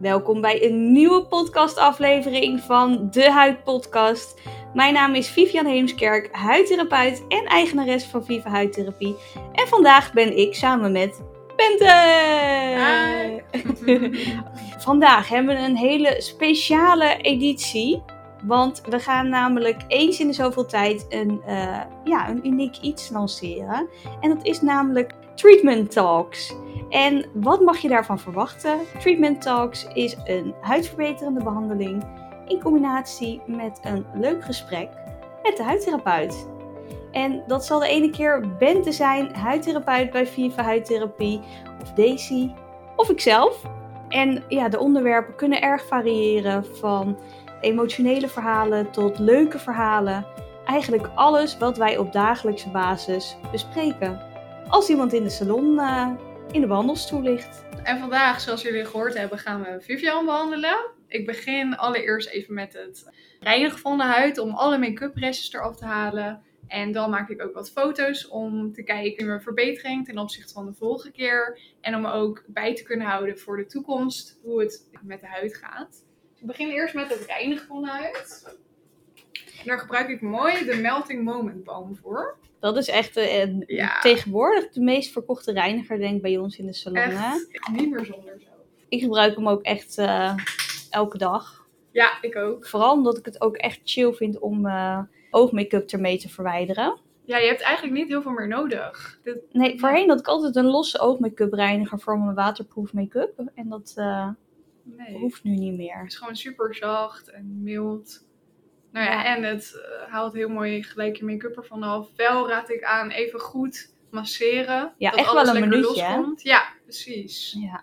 Welkom bij een nieuwe podcastaflevering van De Huid Podcast. Mijn naam is Vivian Heemskerk, huidtherapeut en eigenares van Viva Huidtherapie. En vandaag ben ik samen met Bente. vandaag hebben we een hele speciale editie. Want we gaan namelijk eens in de zoveel tijd een, uh, ja, een uniek iets lanceren. En dat is namelijk Treatment Talks. En wat mag je daarvan verwachten? Treatment Talks is een huidverbeterende behandeling in combinatie met een leuk gesprek met de huidtherapeut. En dat zal de ene keer Bente zijn, huidtherapeut bij Viva Huidtherapie, of Daisy, of ikzelf. En ja, de onderwerpen kunnen erg variëren van emotionele verhalen tot leuke verhalen. Eigenlijk alles wat wij op dagelijkse basis bespreken. Als iemand in de salon uh, in de behandelstoel ligt. En vandaag, zoals jullie gehoord hebben, gaan we Vivian behandelen. Ik begin allereerst even met het reinigen van de huid om alle make-up restjes eraf te halen. En dan maak ik ook wat foto's om te kijken naar mijn verbetering ten opzichte van de vorige keer. En om ook bij te kunnen houden voor de toekomst hoe het met de huid gaat. Ik begin eerst met het reinigen van de huid. daar gebruik ik mooi de Melting Moment Balm voor. Dat is echt uh, tegenwoordig de meest verkochte reiniger, denk ik, bij ons in de salon. Echt, niet meer zonder zo. Ik gebruik hem ook echt uh, elke dag. Ja, ik ook. Vooral omdat ik het ook echt chill vind om uh, oogmake-up ermee te verwijderen. Ja, je hebt eigenlijk niet heel veel meer nodig. Dit... Nee, voorheen had ik altijd een losse oogmake-up reiniger voor mijn waterproof make-up. En dat nee. hoeft nu niet meer. Het is gewoon super zacht en mild. Nou ja, en het uh, haalt heel mooi gelijk je make-up ervan af. Wel raad ik aan even goed masseren. Ja, dat echt wel een minuutje. Loskomt. Ja, precies. Ja.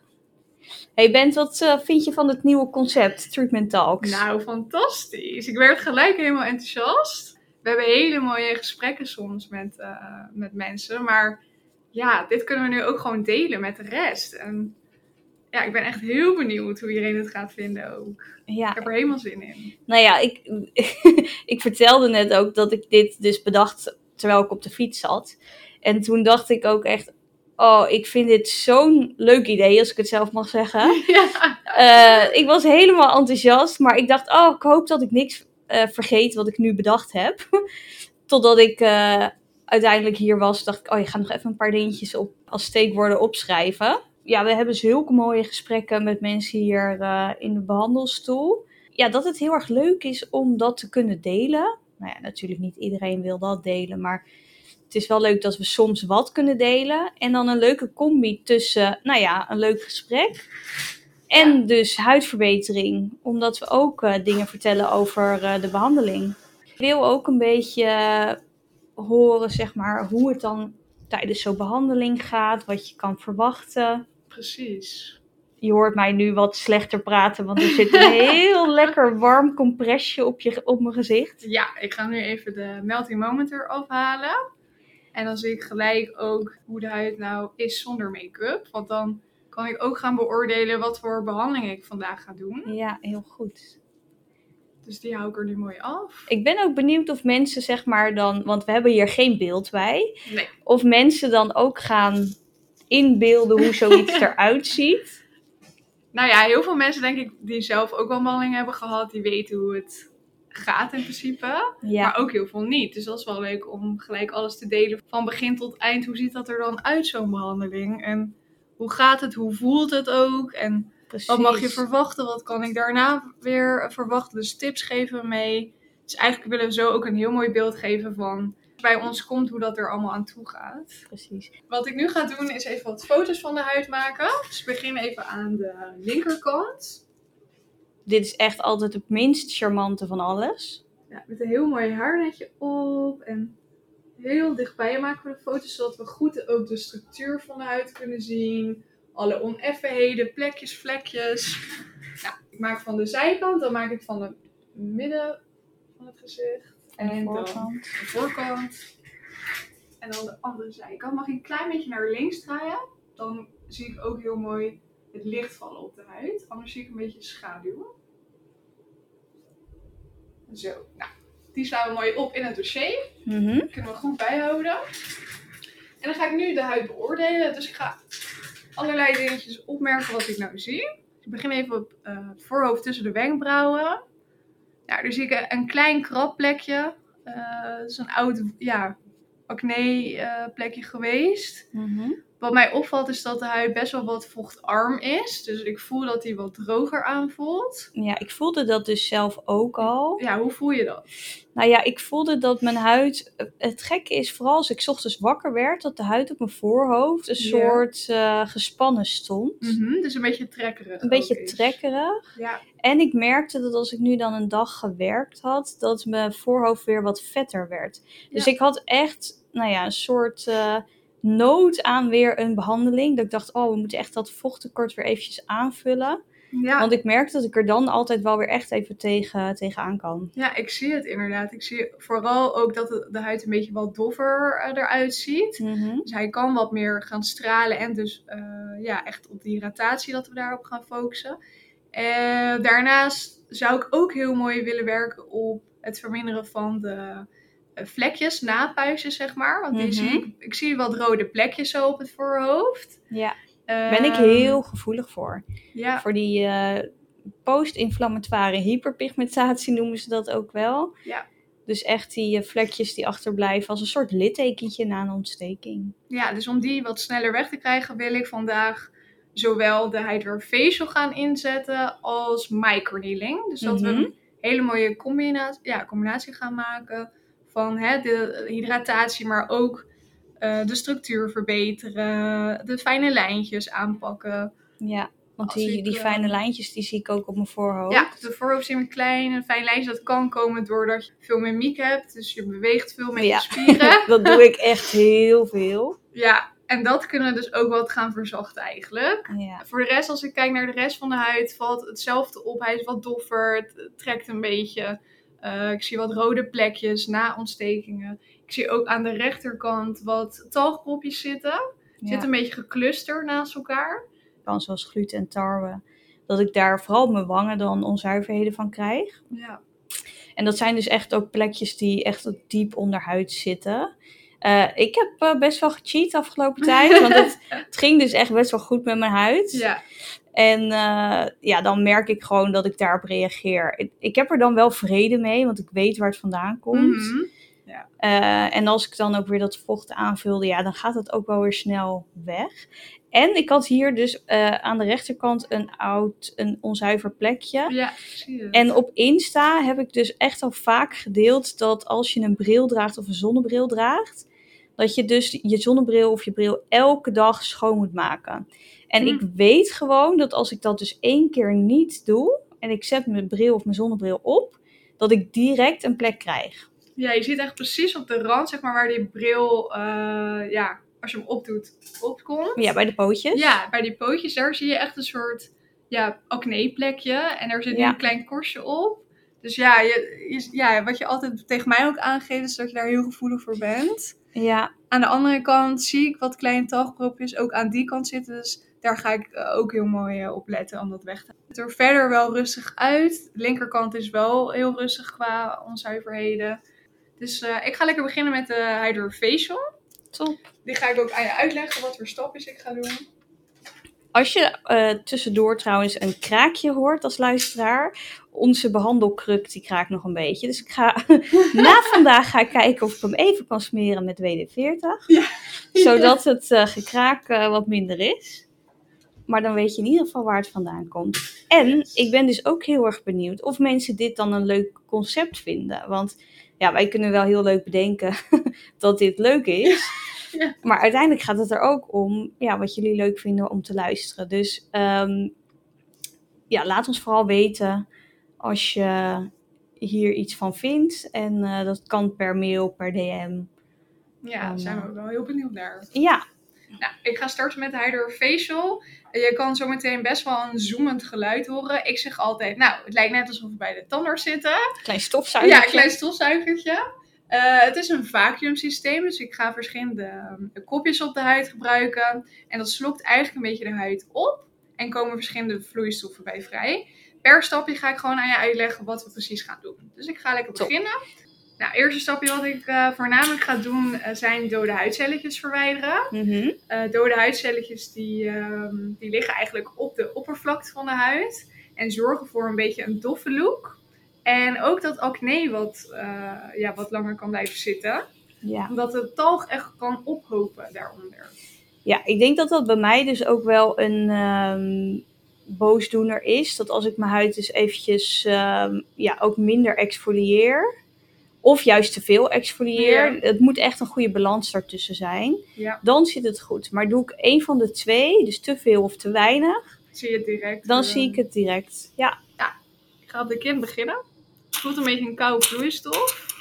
Hey Bent, wat uh, vind je van het nieuwe concept Treatment Talks? Nou, fantastisch. Ik werd gelijk helemaal enthousiast. We hebben hele mooie gesprekken soms met, uh, met mensen. Maar ja, dit kunnen we nu ook gewoon delen met de rest. En ja, ik ben echt heel benieuwd hoe iedereen het gaat vinden ook. Ja. Ik heb er helemaal zin in. Nou ja, ik, ik vertelde net ook dat ik dit dus bedacht terwijl ik op de fiets zat. En toen dacht ik ook echt, oh, ik vind dit zo'n leuk idee, als ik het zelf mag zeggen. Ja. Uh, ik was helemaal enthousiast, maar ik dacht, oh, ik hoop dat ik niks uh, vergeet wat ik nu bedacht heb. Totdat ik uh, uiteindelijk hier was, dacht ik, oh, je gaat nog even een paar dingetjes op, als steekwoorden opschrijven ja, we hebben zulke mooie gesprekken met mensen hier uh, in de behandelstoel. Ja, dat het heel erg leuk is om dat te kunnen delen. Nou ja, natuurlijk niet iedereen wil dat delen, maar het is wel leuk dat we soms wat kunnen delen. En dan een leuke combi tussen, nou ja, een leuk gesprek en dus huidverbetering. Omdat we ook uh, dingen vertellen over uh, de behandeling. Ik wil ook een beetje horen, zeg maar, hoe het dan tijdens zo'n behandeling gaat, wat je kan verwachten. Precies. Je hoort mij nu wat slechter praten, want er zit een heel lekker warm compressje op, je, op mijn gezicht. Ja, ik ga nu even de melting moment eraf halen. En dan zie ik gelijk ook hoe de huid nou is zonder make-up. Want dan kan ik ook gaan beoordelen wat voor behandeling ik vandaag ga doen. Ja, heel goed. Dus die hou ik er nu mooi af. Ik ben ook benieuwd of mensen zeg maar dan, want we hebben hier geen beeld bij. Nee. Of mensen dan ook gaan inbeelden hoe zoiets eruit ziet? Nou ja, heel veel mensen denk ik die zelf ook wel malling hebben gehad, die weten hoe het gaat in principe. Maar ook heel veel niet. Dus dat is wel leuk om gelijk alles te delen van begin tot eind. Hoe ziet dat er dan uit, zo'n behandeling? En hoe gaat het? Hoe voelt het ook? En wat mag je verwachten? Wat kan ik daarna weer verwachten? Dus tips geven mee. Dus eigenlijk willen we zo ook een heel mooi beeld geven van bij ons komt hoe dat er allemaal aan toe gaat. Precies. Wat ik nu ga doen is even wat foto's van de huid maken. Dus ik begin even aan de linkerkant. Dit is echt altijd het minst charmante van alles. Ja, met een heel mooi haarnetje op en heel dichtbij maken we de foto's zodat we goed ook de structuur van de huid kunnen zien. Alle oneffenheden, plekjes, vlekjes. Nou, ik maak van de zijkant, dan maak ik van de midden van het gezicht. En voorkant. de voorkant. En dan de andere zijkant. Mag ik een klein beetje naar links draaien? Dan zie ik ook heel mooi het licht vallen op de huid. Anders zie ik een beetje schaduw. Zo, nou, die slaan we mooi op in het dossier. Mm Kunnen we goed bijhouden. En dan ga ik nu de huid beoordelen. Dus ik ga allerlei dingetjes opmerken wat ik nou zie. ik begin even op eh, het voorhoofd tussen de wenkbrauwen. Nou, daar zie ik een klein krabplekje. Uh, dat is een oud ja, acne uh, plekje geweest. Mhm. Wat mij opvalt is dat de huid best wel wat vochtarm is. Dus ik voel dat die wat droger aanvoelt. Ja, ik voelde dat dus zelf ook al. Ja, hoe voel je dat? Nou ja, ik voelde dat mijn huid. Het gekke is vooral als ik 's ochtends wakker werd, dat de huid op mijn voorhoofd een soort eh, gespannen stond. Mhm, dus een beetje trekkerig. Een beetje is. trekkerig. Ja, En ik merkte dat als ik nu dan een dag gewerkt had, dat mijn voorhoofd weer wat vetter werd. Dus Ja. ik had echt, nou ja, een soort eh, nood aan weer een behandeling. Dat ik dacht, oh, we moeten echt dat vochttekort weer eventjes aanvullen. ja. Want ik merk dat ik er dan altijd wel weer echt even tegen, tegenaan kan. ja, ik zie het inderdaad. Ik zie vooral ook dat de, de huid een beetje wat doffer eh, eruit ziet. Mhm. Dus hij kan wat meer gaan stralen en dus eh, ja, echt op die hydratatie dat we daarop gaan focussen. En daarnaast zou ik ook heel mooi willen werken op het verminderen van de eh, vlekjes na puistjes, zeg maar. Want die Mhm. zie ik, ik zie wat rode plekjes zo op het voorhoofd. Ja, daar ben ik heel gevoelig voor. Ja, Voor die eh, post-inflammatoire hyperpigmentatie noemen ze dat ook wel. Ja. Dus echt die eh, vlekjes die achterblijven als een soort littekentje na een ontsteking. ja, dus om die wat sneller weg te krijgen wil ik vandaag zowel de Hydra Facial gaan inzetten als microneedling. Dus dat we Mhm. een hele mooie combinatie, ja, combinatie gaan maken van hè, de hydratatie, maar ook eh, de structuur verbeteren, de fijne lijntjes aanpakken. Ja, want die, ik, die eh, fijne lijntjes die zie ik ook op mijn voorhoofd. Ja, de voorhoofd is klein, een fijn lijntje. Dat kan komen doordat je veel mimiek hebt. Dus je beweegt veel met Ja. je spieren. dat doe ik echt heel veel. ja, en dat kunnen we dus ook wat gaan verzachten eigenlijk. Ja. Voor de rest, als ik kijk naar de rest van de huid, valt hetzelfde op. Hij is wat doffer, het trekt een beetje. Eh, ik zie wat rode plekjes na ontstekingen. Ik zie ook aan de rechterkant wat talgpropjes zitten. ja. Zit een beetje geclusterd naast elkaar. Kan zoals gluten en tarwe. Dat ik daar vooral op mijn wangen dan onzuiverheden van krijg. Ja. En dat zijn dus echt ook plekjes die echt diep onderhuid zitten. Eh, ik heb eh, best wel gecheat afgelopen tijd. Want het, het ging dus echt best wel goed met mijn huid. Ja. En eh, ja, dan merk ik gewoon dat ik daarop reageer. Ik, ik heb er dan wel vrede mee, want ik weet waar het vandaan komt. Mhm. Eh, en als ik dan ook weer dat vocht aanvulde, ja, dan gaat het ook wel weer snel weg. En ik had hier dus eh, aan de rechterkant een oud, een onzuiver plekje. Ja. En op Insta heb ik dus echt al vaak gedeeld dat als je een bril draagt of een zonnebril draagt, dat je dus je zonnebril of je bril elke dag schoon moet maken. En Hm. ik weet gewoon dat als ik dat dus één keer niet doe en ik zet mijn bril of mijn zonnebril op, dat ik direct een plek krijg. Ja, je ziet echt precies op de rand, zeg maar, waar die bril, eh, ja, als je hem opdoet, opkomt. Ja, bij de pootjes. Ja, bij die pootjes, daar zie je echt een soort ja, acne-plekje. En daar zit Ja. een klein korstje op. Dus ja, je, je- ja, wat je altijd tegen mij ook aangeeft, is dat je daar heel gevoelig voor bent. Ja, Aan de andere kant zie ik wat kleine talgpropjes ook aan die kant zitten. Dus daar ga ik eh, ook heel mooi eh, op letten om dat weg te halen. Het er verder wel rustig uit. De linkerkant is wel heel rustig qua onzuiverheden. Dus eh, ik ga lekker beginnen met de Hydro Facial. top. Die ga ik ook aan je uitleggen wat voor stapjes ik ga doen. Als je eh, tussendoor trouwens een kraakje hoort als luisteraar, onze behandelkruk die kraakt nog een beetje. Dus ik ga na vandaag ga ik kijken of ik hem even kan smeren met WD-40. Ja. Zodat het eh, gekraak eh, wat minder is. Maar dan weet je in ieder geval waar het vandaan komt. En ik ben dus ook heel erg benieuwd of mensen dit dan een leuk concept vinden. Want ja, wij kunnen wel heel leuk bedenken dat dit leuk is. Ja. Maar uiteindelijk gaat het er ook om ja, wat jullie leuk vinden om te luisteren. Dus ehm, ja, laat ons vooral weten als je hier iets van vindt. En eh, dat kan per mail, per DM. Ja, daar zijn we ook wel heel benieuwd naar. Ja, Nou, ik ga starten met de Hydro Facial. Je kan zo meteen best wel een zoemend geluid horen. Ik zeg altijd, nou, het lijkt net alsof we bij de tandarts zitten. klein stofzuiger. Ja, klein stofzuigertje. Eh, het is een vacuümsysteem, dus ik ga verschillende eh, kopjes op de huid gebruiken. En dat slokt eigenlijk een beetje de huid op. En komen verschillende vloeistoffen bij vrij. Per stapje ga ik gewoon aan je uitleggen wat we precies gaan doen. Dus ik ga lekker Top. beginnen. Nou, eerste stapje wat ik eh, voornamelijk ga doen eh, zijn dode huidcelletjes verwijderen. Mhm. Dode huidcelletjes die, ehm, die liggen eigenlijk op de oppervlakte van de huid en zorgen voor een beetje een doffe look. En ook dat acne wat, eh, ja, wat langer kan blijven zitten. Ja. Omdat de talg echt kan ophopen daaronder. ja, ik denk dat dat bij mij dus ook wel een ehm, boosdoener is. Dat als ik mijn huid dus eventjes ehm, ja, ook minder exfolieer. Of juist te veel exfolieer. Ja. Het moet echt een goede balans daartussen zijn. Ja, Dan zit het goed. Maar doe ik één van de twee, dus te veel of te weinig, zie je het direct. dan eh, zie ik het direct. Ja, Ik ga op de kin beginnen. Het voelt een beetje een koude vloeistof.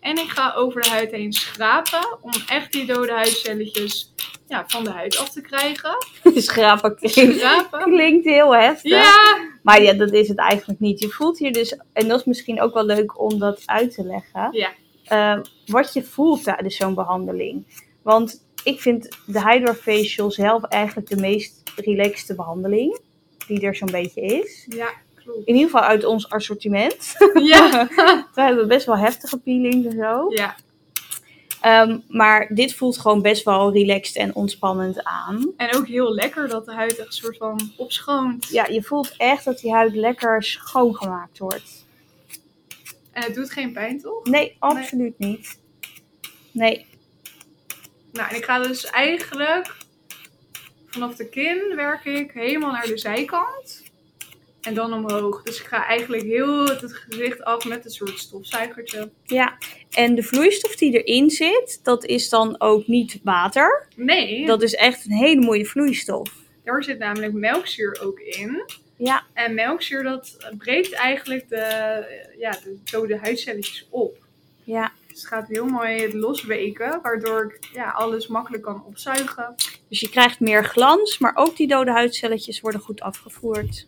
En ik ga over de huid heen schrapen om echt die dode huidcelletjes ja, van de huid af te krijgen. schrapen klinkt, Schrapen. klinkt heel heftig. Ja! Maar ja, dat is het eigenlijk niet. Je voelt hier dus, en dat is misschien ook wel leuk om dat uit te leggen, Ja. eh, wat je voelt tijdens zo'n behandeling. Want ik vind de Hydra Facial zelf eigenlijk de meest relaxte behandeling die er zo'n beetje is. Ja. In ieder geval uit ons assortiment. Ja! We hebben best wel heftige peelings en zo. Ja, Ehm, maar dit voelt gewoon best wel relaxed en ontspannend aan. en ook heel lekker dat de huid echt een soort van opschoont. Ja, je voelt echt dat die huid lekker schoongemaakt wordt. En het doet geen pijn, toch? Nee, absoluut niet. Nee, Nou, en ik ga dus eigenlijk vanaf de kin werk ik helemaal naar de zijkant. En dan omhoog. Dus ik ga eigenlijk heel het gezicht af met een soort stofzuigertje. ja. En de vloeistof die erin zit, dat is dan ook niet water. Nee, Dat is echt een hele mooie vloeistof. daar zit namelijk melkzuur ook in. Ja, En melkzuur dat breekt eigenlijk de, ja, de dode huidcelletjes op. ja. Dus het gaat heel mooi losweken, waardoor ik ja, alles makkelijk kan opzuigen. Dus je krijgt meer glans, maar ook die dode huidcelletjes worden goed afgevoerd.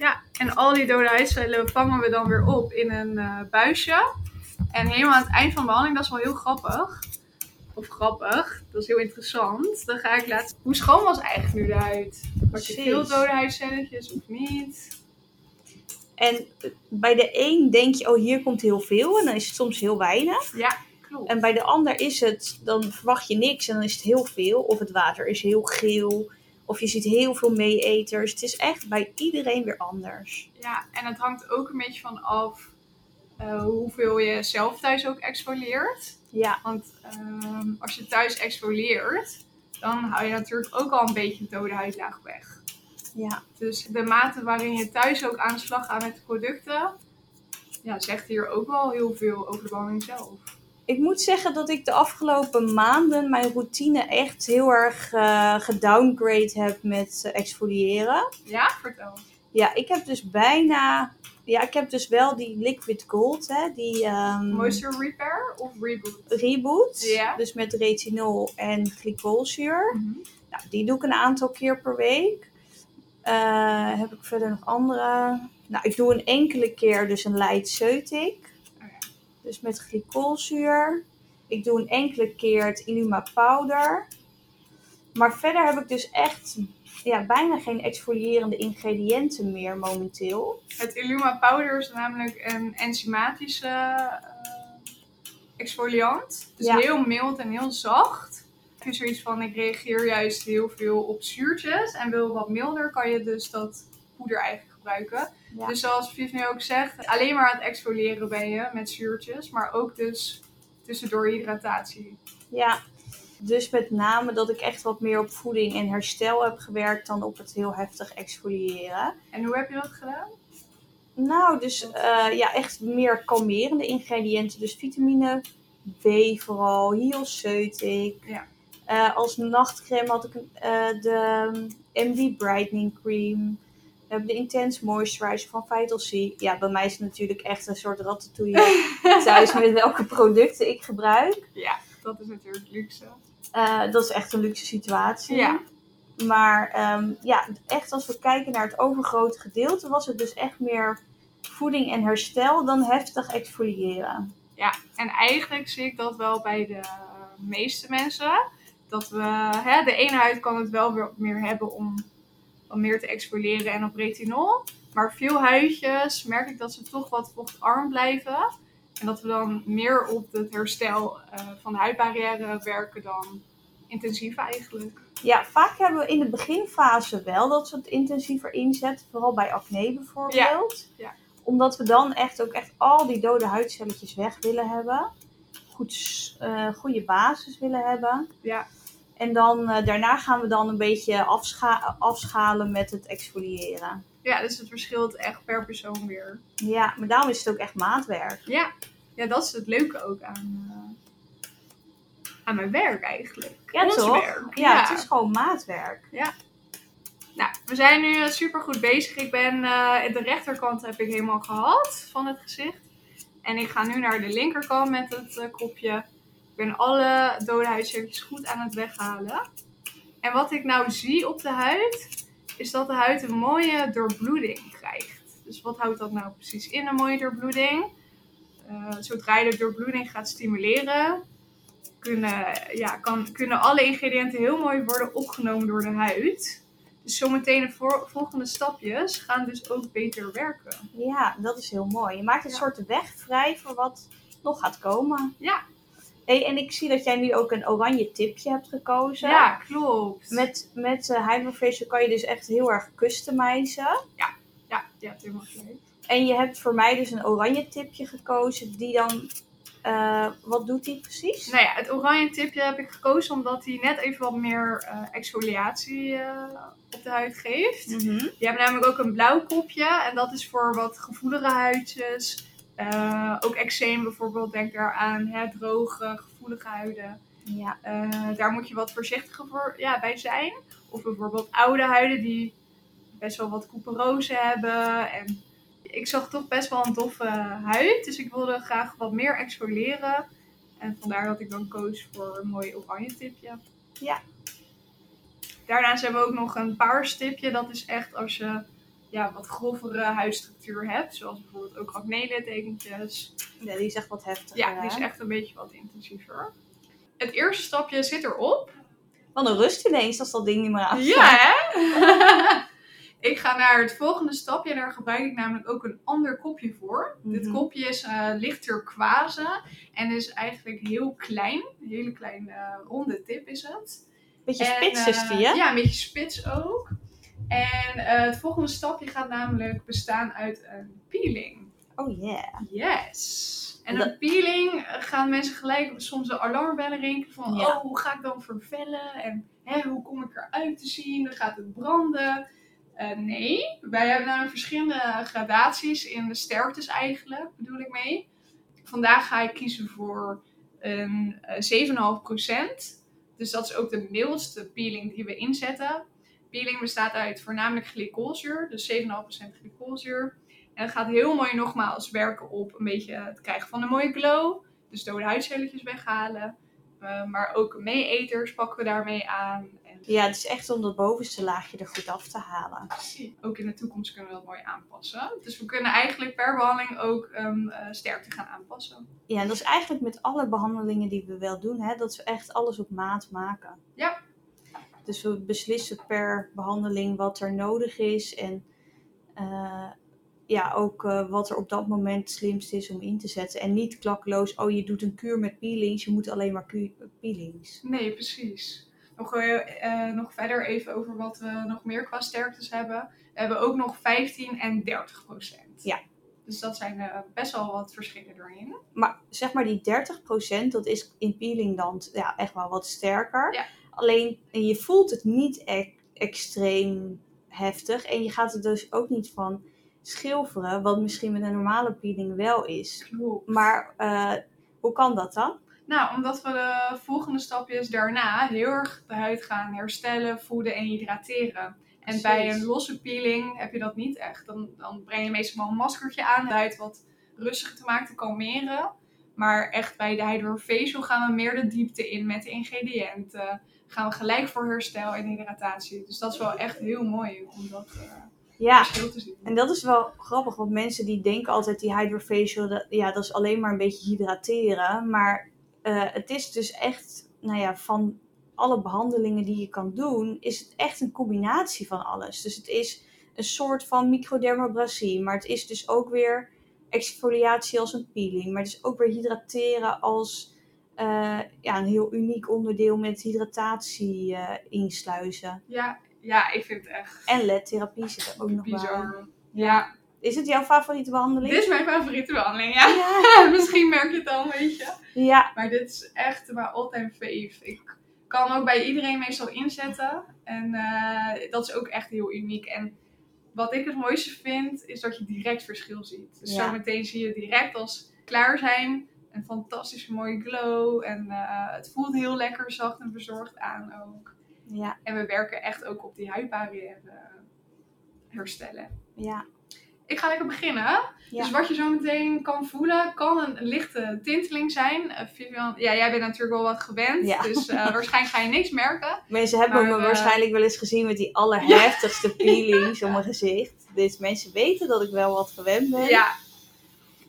Ja, en al die dode huidcellen vangen we dan weer op in een eh, buisje. En helemaal aan het eind van de behandeling, dat is wel heel grappig. Of grappig, dat is heel interessant. Dan ga ik laten hoe schoon was eigenlijk nu de huid. Had je veel dode huidcelletjes of niet? En bij de een denk je, oh hier komt heel veel en dan is het soms heel weinig. Ja, klopt. En bij de ander is het, dan verwacht je niks en dan is het heel veel. Of het water is heel geel. Of je ziet heel veel meeeters. Het is echt bij iedereen weer anders. Ja, en het hangt ook een beetje van af eh, hoeveel je zelf thuis ook exfolieert. Ja, Want ehm, als je thuis exfolieert, dan hou je natuurlijk ook al een beetje de dode huidlaag weg. ja. Dus de mate waarin je thuis ook aan de slag gaat met de producten, ja, zegt hier ook wel heel veel over de behandeling zelf. Ik moet zeggen dat ik de afgelopen maanden mijn routine echt heel erg eh gedowngrade heb met eh, exfoliëren. Ja, vertel. Ja, ik heb dus bijna. Ja, ik heb dus wel die liquid gold, hè, die ehm, Moisture Repair of Reboot? reboot. Ja. Dus met retinol en glycolzuur. Mhm. Nou, die doe ik een aantal keer per week. Eh, heb ik verder nog andere? Nou, ik doe een enkele keer dus een light Ceutic. Dus met glycolzuur. Ik doe een enkele keer het Illuma powder. Maar verder heb ik dus echt ja, bijna geen exfolierende ingrediënten meer momenteel. Het Illuma Powder is namelijk een enzymatische eh, exfoliant. Dus Ja. heel mild en heel zacht. Heb je zoiets van, ik reageer juist heel veel op zuurtjes en wil wat milder, kan je dus dat poeder eigenlijk gebruiken. Ja. Dus zoals Viv nu ook zegt, alleen maar aan het exfoliëren ben je met zuurtjes, maar ook dus tussendoor hydratatie. Ja, dus met name dat ik echt wat meer op voeding en herstel heb gewerkt dan op het heel heftig exfoliëren. En hoe heb je dat gedaan? Nou, dus eh, ja, echt meer kalmerende ingrediënten. Dus vitamine B vooral, hyalceutic. Ja. Eh, als nachtcreme had ik eh, de MD Brightening Cream. We hebben de Intense Moisturizer van Vital C. Ja, bij mij is het natuurlijk echt een soort ratatouille thuis met welke producten ik gebruik. Ja, dat is natuurlijk luxe. Eh, dat is echt een luxe situatie. Ja. Maar ehm, ja, echt als we kijken naar het overgrote gedeelte, was het dus echt meer voeding en herstel dan heftig exfoliëren. Ja, en eigenlijk zie ik dat wel bij de meeste mensen. Dat we, hè, de ene huid kan het wel weer meer hebben om wat meer te exfoliëren en op retinol. Maar veel huidjes merk ik dat ze toch wat vochtarm blijven. En dat we dan meer op het herstel eh, van de huidbarrière werken dan intensief eigenlijk. Ja, vaak hebben we in de beginfase wel dat we het intensiever inzetten. Vooral bij acne bijvoorbeeld. Ja. Omdat we dan echt ook echt al die dode huidcelletjes weg willen hebben. Goed, eh, goede basis willen hebben. Ja. En dan eh, daarna gaan we dan een beetje afscha- afschalen met het exfoliëren. Ja, dus het verschilt echt per persoon weer. Ja, maar daarom is het ook echt maatwerk. Ja, ja dat is het leuke ook aan, eh, aan mijn werk eigenlijk. Ja, Ons toch? werk. Ja, het is gewoon maatwerk. Nou, we zijn nu super goed bezig. Ik ben eh, de rechterkant heb ik helemaal gehad van het gezicht. En ik ga nu naar de linkerkant met het kopje. Ben alle dode huidcelletjes goed aan het weghalen. En wat ik nou zie op de huid, is dat de huid een mooie doorbloeding krijgt. Dus wat houdt dat nou precies in, een mooie doorbloeding? Eh, zodra je de doorbloeding gaat stimuleren, kunnen, ja, kan, kunnen alle ingrediënten heel mooi worden opgenomen door de huid. Dus zometeen de voor- volgende stapjes gaan dus ook beter werken. Ja, dat is heel mooi. Je maakt een Ja. soort weg vrij voor wat nog gaat komen. Ja. Hey, en ik zie dat jij nu ook een oranje tipje hebt gekozen. Ja, klopt. Met, met uh, kan je dus echt heel erg customizen. Ja, je hebt helemaal gelijk. En je hebt voor mij dus een oranje tipje gekozen. Die dan... eh, wat doet die precies? Nou ja, het oranje tipje heb ik gekozen omdat hij net even wat meer eh, exfoliatie op de huid geeft. Mhm. Je hebt namelijk ook een blauw kopje en dat is voor wat gevoelige huidjes. Eh, ook eczeem bijvoorbeeld, denk daaraan. Hè, droge, gevoelige huiden. Ja. Eh, daar moet je wat voorzichtiger voor, ja, bij zijn. Of bijvoorbeeld oude huiden die best wel wat couperose hebben. En ik zag toch best wel een doffe huid. Dus ik wilde graag wat meer exfoliëren. En vandaar dat ik dan koos voor een mooi oranje tipje. Ja. Daarnaast hebben we ook nog een paars tipje. Dat is echt als je ja, wat grovere huidstructuur hebt. Zoals bijvoorbeeld ook acne-littekentjes. ja, die is echt wat heftiger. Ja, die is echt een beetje wat intensiever. Het eerste stapje zit erop. Wat een rust ineens als dat ding niet meer aan Ja, hè? ik ga naar het volgende stapje. Daar gebruik ik namelijk ook een ander kopje voor. Dit Mhm. kopje is eh licht turquoise. En is eigenlijk heel klein. Een hele kleine eh, ronde tip is het. Beetje En, spits is eh, die, hè? Ja, een beetje spits ook. En eh, het volgende stapje gaat namelijk bestaan uit een peeling. Oh yeah. Yes. En Dat- een peeling eh, gaan mensen gelijk soms de alarmbellen rinkelen van Ja. oh, hoe ga ik dan vervellen? En hè, hoe kom ik eruit te zien? Dan gaat het branden. Eh, nee, wij hebben namelijk verschillende gradaties in de sterktes eigenlijk, bedoel ik mee. Vandaag ga ik kiezen voor een eh, 7,5%. Dus dat is ook de mildste peeling die we inzetten. Peeling bestaat uit voornamelijk glycolzuur, dus 7,5% glycolzuur. En het gaat heel mooi nogmaals werken op een beetje het krijgen van een mooie glow. Dus dode huidcelletjes weghalen. Eh, maar ook meeeters pakken we daarmee aan. En Ja, het is echt om dat bovenste laagje er goed af te halen. ook in de toekomst kunnen we dat mooi aanpassen. Dus we kunnen eigenlijk per behandeling ook um, uh, sterkte gaan aanpassen. Ja, en dat is eigenlijk met alle behandelingen die we wel doen, hè, dat we echt alles op maat maken. Ja. Dus we beslissen per behandeling wat er nodig is en uh, ja, ook uh, wat er op dat moment het slimst is om in te zetten. En niet klakkeloos, oh je doet een kuur met peelings, je moet alleen maar peelings. Nee, precies. Nog, uh, nog verder even over wat we nog meer qua sterktes hebben. We hebben ook nog 15 en 30 procent. Ja. Dus dat zijn best wel wat verschillen erin. Maar zeg maar die 30 procent, dat is in peelingland ja, echt wel wat sterker. Ja. Alleen je voelt het niet e extreem heftig. En je gaat er dus ook niet van schilferen, wat misschien met een normale peeling wel is. Klopt. Maar uh, hoe kan dat dan? Nou, omdat we de volgende stapjes daarna heel erg de huid gaan herstellen, voeden en hydrateren. En Precies. bij een losse peeling heb je dat niet echt. Dan, dan breng je meestal wel een maskertje aan, de huid wat rustiger te maken, te kalmeren. Maar echt bij de Hydrofacial gaan we meer de diepte in met de ingrediënten. Gaan we gelijk voor herstel en hydratatie. Dus dat is wel echt heel mooi om dat uh, ja. verschil te zien. En dat is wel grappig, want mensen die denken altijd die Hydrofacial, dat, ja, dat is alleen maar een beetje hydrateren. Maar uh, het is dus echt, nou ja, van alle behandelingen die je kan doen, is het echt een combinatie van alles. Dus het is een soort van microdermabrasie, maar het is dus ook weer exfoliatie als een peeling. Maar dus ook weer hydrateren als eh, ja, een heel uniek onderdeel met hydratatie eh, insluizen. Ja, ja, ik vind het echt En LED-therapie zit er ook nog bij. Ja, Is het jouw favoriete behandeling? dit is mijn favoriete behandeling, ja. Ja. Misschien merk je het al een beetje. ja, Maar dit is echt mijn all-time fave. Ik kan hem ook bij iedereen meestal inzetten. En eh, dat is ook echt heel uniek. En wat ik het mooiste vind, is dat je direct verschil ziet. Dus Ja. zometeen zie je direct als klaar zijn een fantastische mooie glow. En eh, het voelt heel lekker zacht en verzorgd aan ook. ja, En we werken echt ook op die huidbarrière eh, herstellen. ja. Ik ga lekker beginnen. Ja. Dus wat je zo meteen kan voelen, kan een lichte tinteling zijn. Eh, Vivian, ja, jij bent natuurlijk wel wat gewend, Ja. dus waarschijnlijk ga je niks merken. Mensen hebben Maar, me waarschijnlijk wel eens gezien met die allerheftigste peelings op mijn gezicht. Dus mensen weten dat ik wel wat gewend ben. Ja.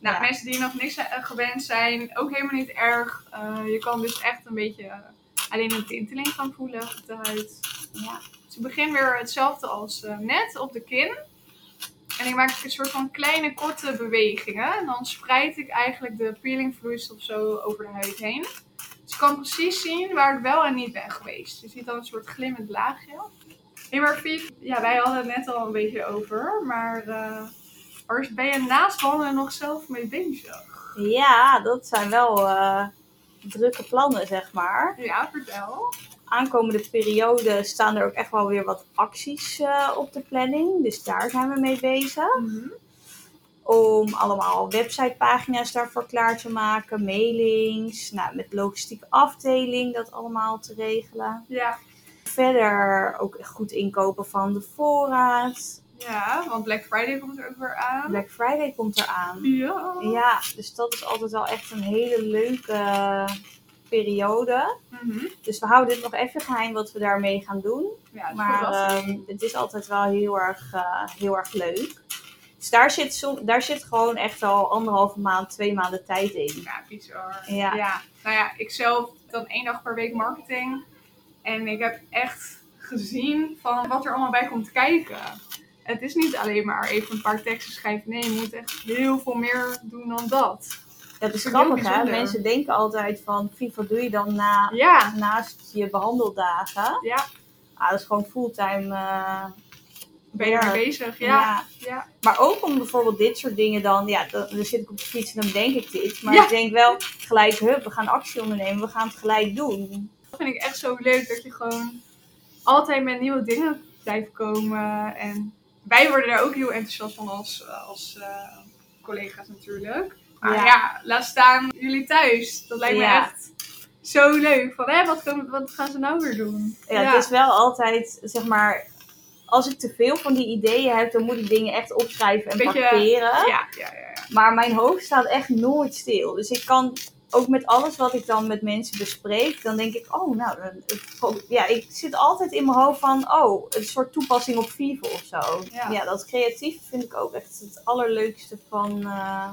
Nou, Ja. mensen die nog niks eh, gewend zijn, ook helemaal niet erg. Eh, je kan dus echt een beetje eh, alleen een tinteling gaan voelen op de huid. Ja. Dus ik begin weer hetzelfde als net op de kin. En ik maak een soort van kleine korte bewegingen. En dan spreid ik eigenlijk de peelingvloeistof zo over de huid heen. Dus je kan precies zien waar ik wel en niet ben geweest. Je ziet dan een soort glimmend laagje. Hé, maar Vief, ja, wij hadden het net al een beetje over. Maar waar ben je naast wandelen nog zelf mee bezig? Ja, dat zijn wel eh, drukke plannen, zeg maar. Ja, vertel. Aankomende periode staan er ook echt wel weer wat acties eh, op de planning. Dus daar zijn we mee bezig. Mhm. Om allemaal websitepagina's daarvoor klaar te maken. Mailings. Nou, met logistieke afdeling dat allemaal te regelen. Ja. Verder ook goed inkopen van de voorraad. Ja, want Black Friday komt er ook weer aan. Black Friday komt eraan. Ja. Ja, dus dat is altijd wel echt een hele leuke periode. Mhm. Dus we houden dit nog even geheim wat we daarmee gaan doen. Ja, Maar ehm, het is altijd wel heel erg, eh, heel erg leuk. Dus daar zit, som- daar zit gewoon echt al anderhalve maand, twee maanden tijd in. Ja, bizar. Ja. Nou ja, ik zelf dan één dag per week marketing. En ik heb echt gezien van wat er allemaal bij komt kijken. Het is niet alleen maar even een paar teksten schrijven. Nee, je moet echt heel veel meer doen dan dat. Dat is grappig hè. Mensen denken altijd van, "Fie, wat doe je dan na, Ja, naast je behandeldagen? ja. Ah, dat is gewoon fulltime eh, Ben je ermee werk. bezig? Ja. ja. Maar ook om bijvoorbeeld dit soort dingen dan, ja, dan, dan zit ik op de fiets en dan denk ik dit. Maar Ja. ik denk wel gelijk, hup, we gaan actie ondernemen, we gaan het gelijk doen. Dat vind ik echt zo leuk dat je gewoon altijd met nieuwe dingen blijft komen. En wij worden daar ook heel enthousiast van als, als eh, collega's natuurlijk. Maar Ja. ja. laat staan jullie thuis. Dat lijkt me echt zo leuk. Van, hè, wat, wat gaan ze nou weer doen? Ja, het is wel altijd, zeg maar, als ik te veel van die ideeën heb, dan moet ik dingen echt opschrijven en Beetje- parkeren. ja, ja, ja. Maar mijn hoofd staat echt nooit stil. Dus ik kan ook met alles wat ik dan met mensen bespreek, dan denk ik, oh, nou, ja, ik zit altijd in mijn hoofd van, oh, een soort toepassing op Vivo of zo. Ja. Ja, dat creatief vind ik ook echt het allerleukste van, eh,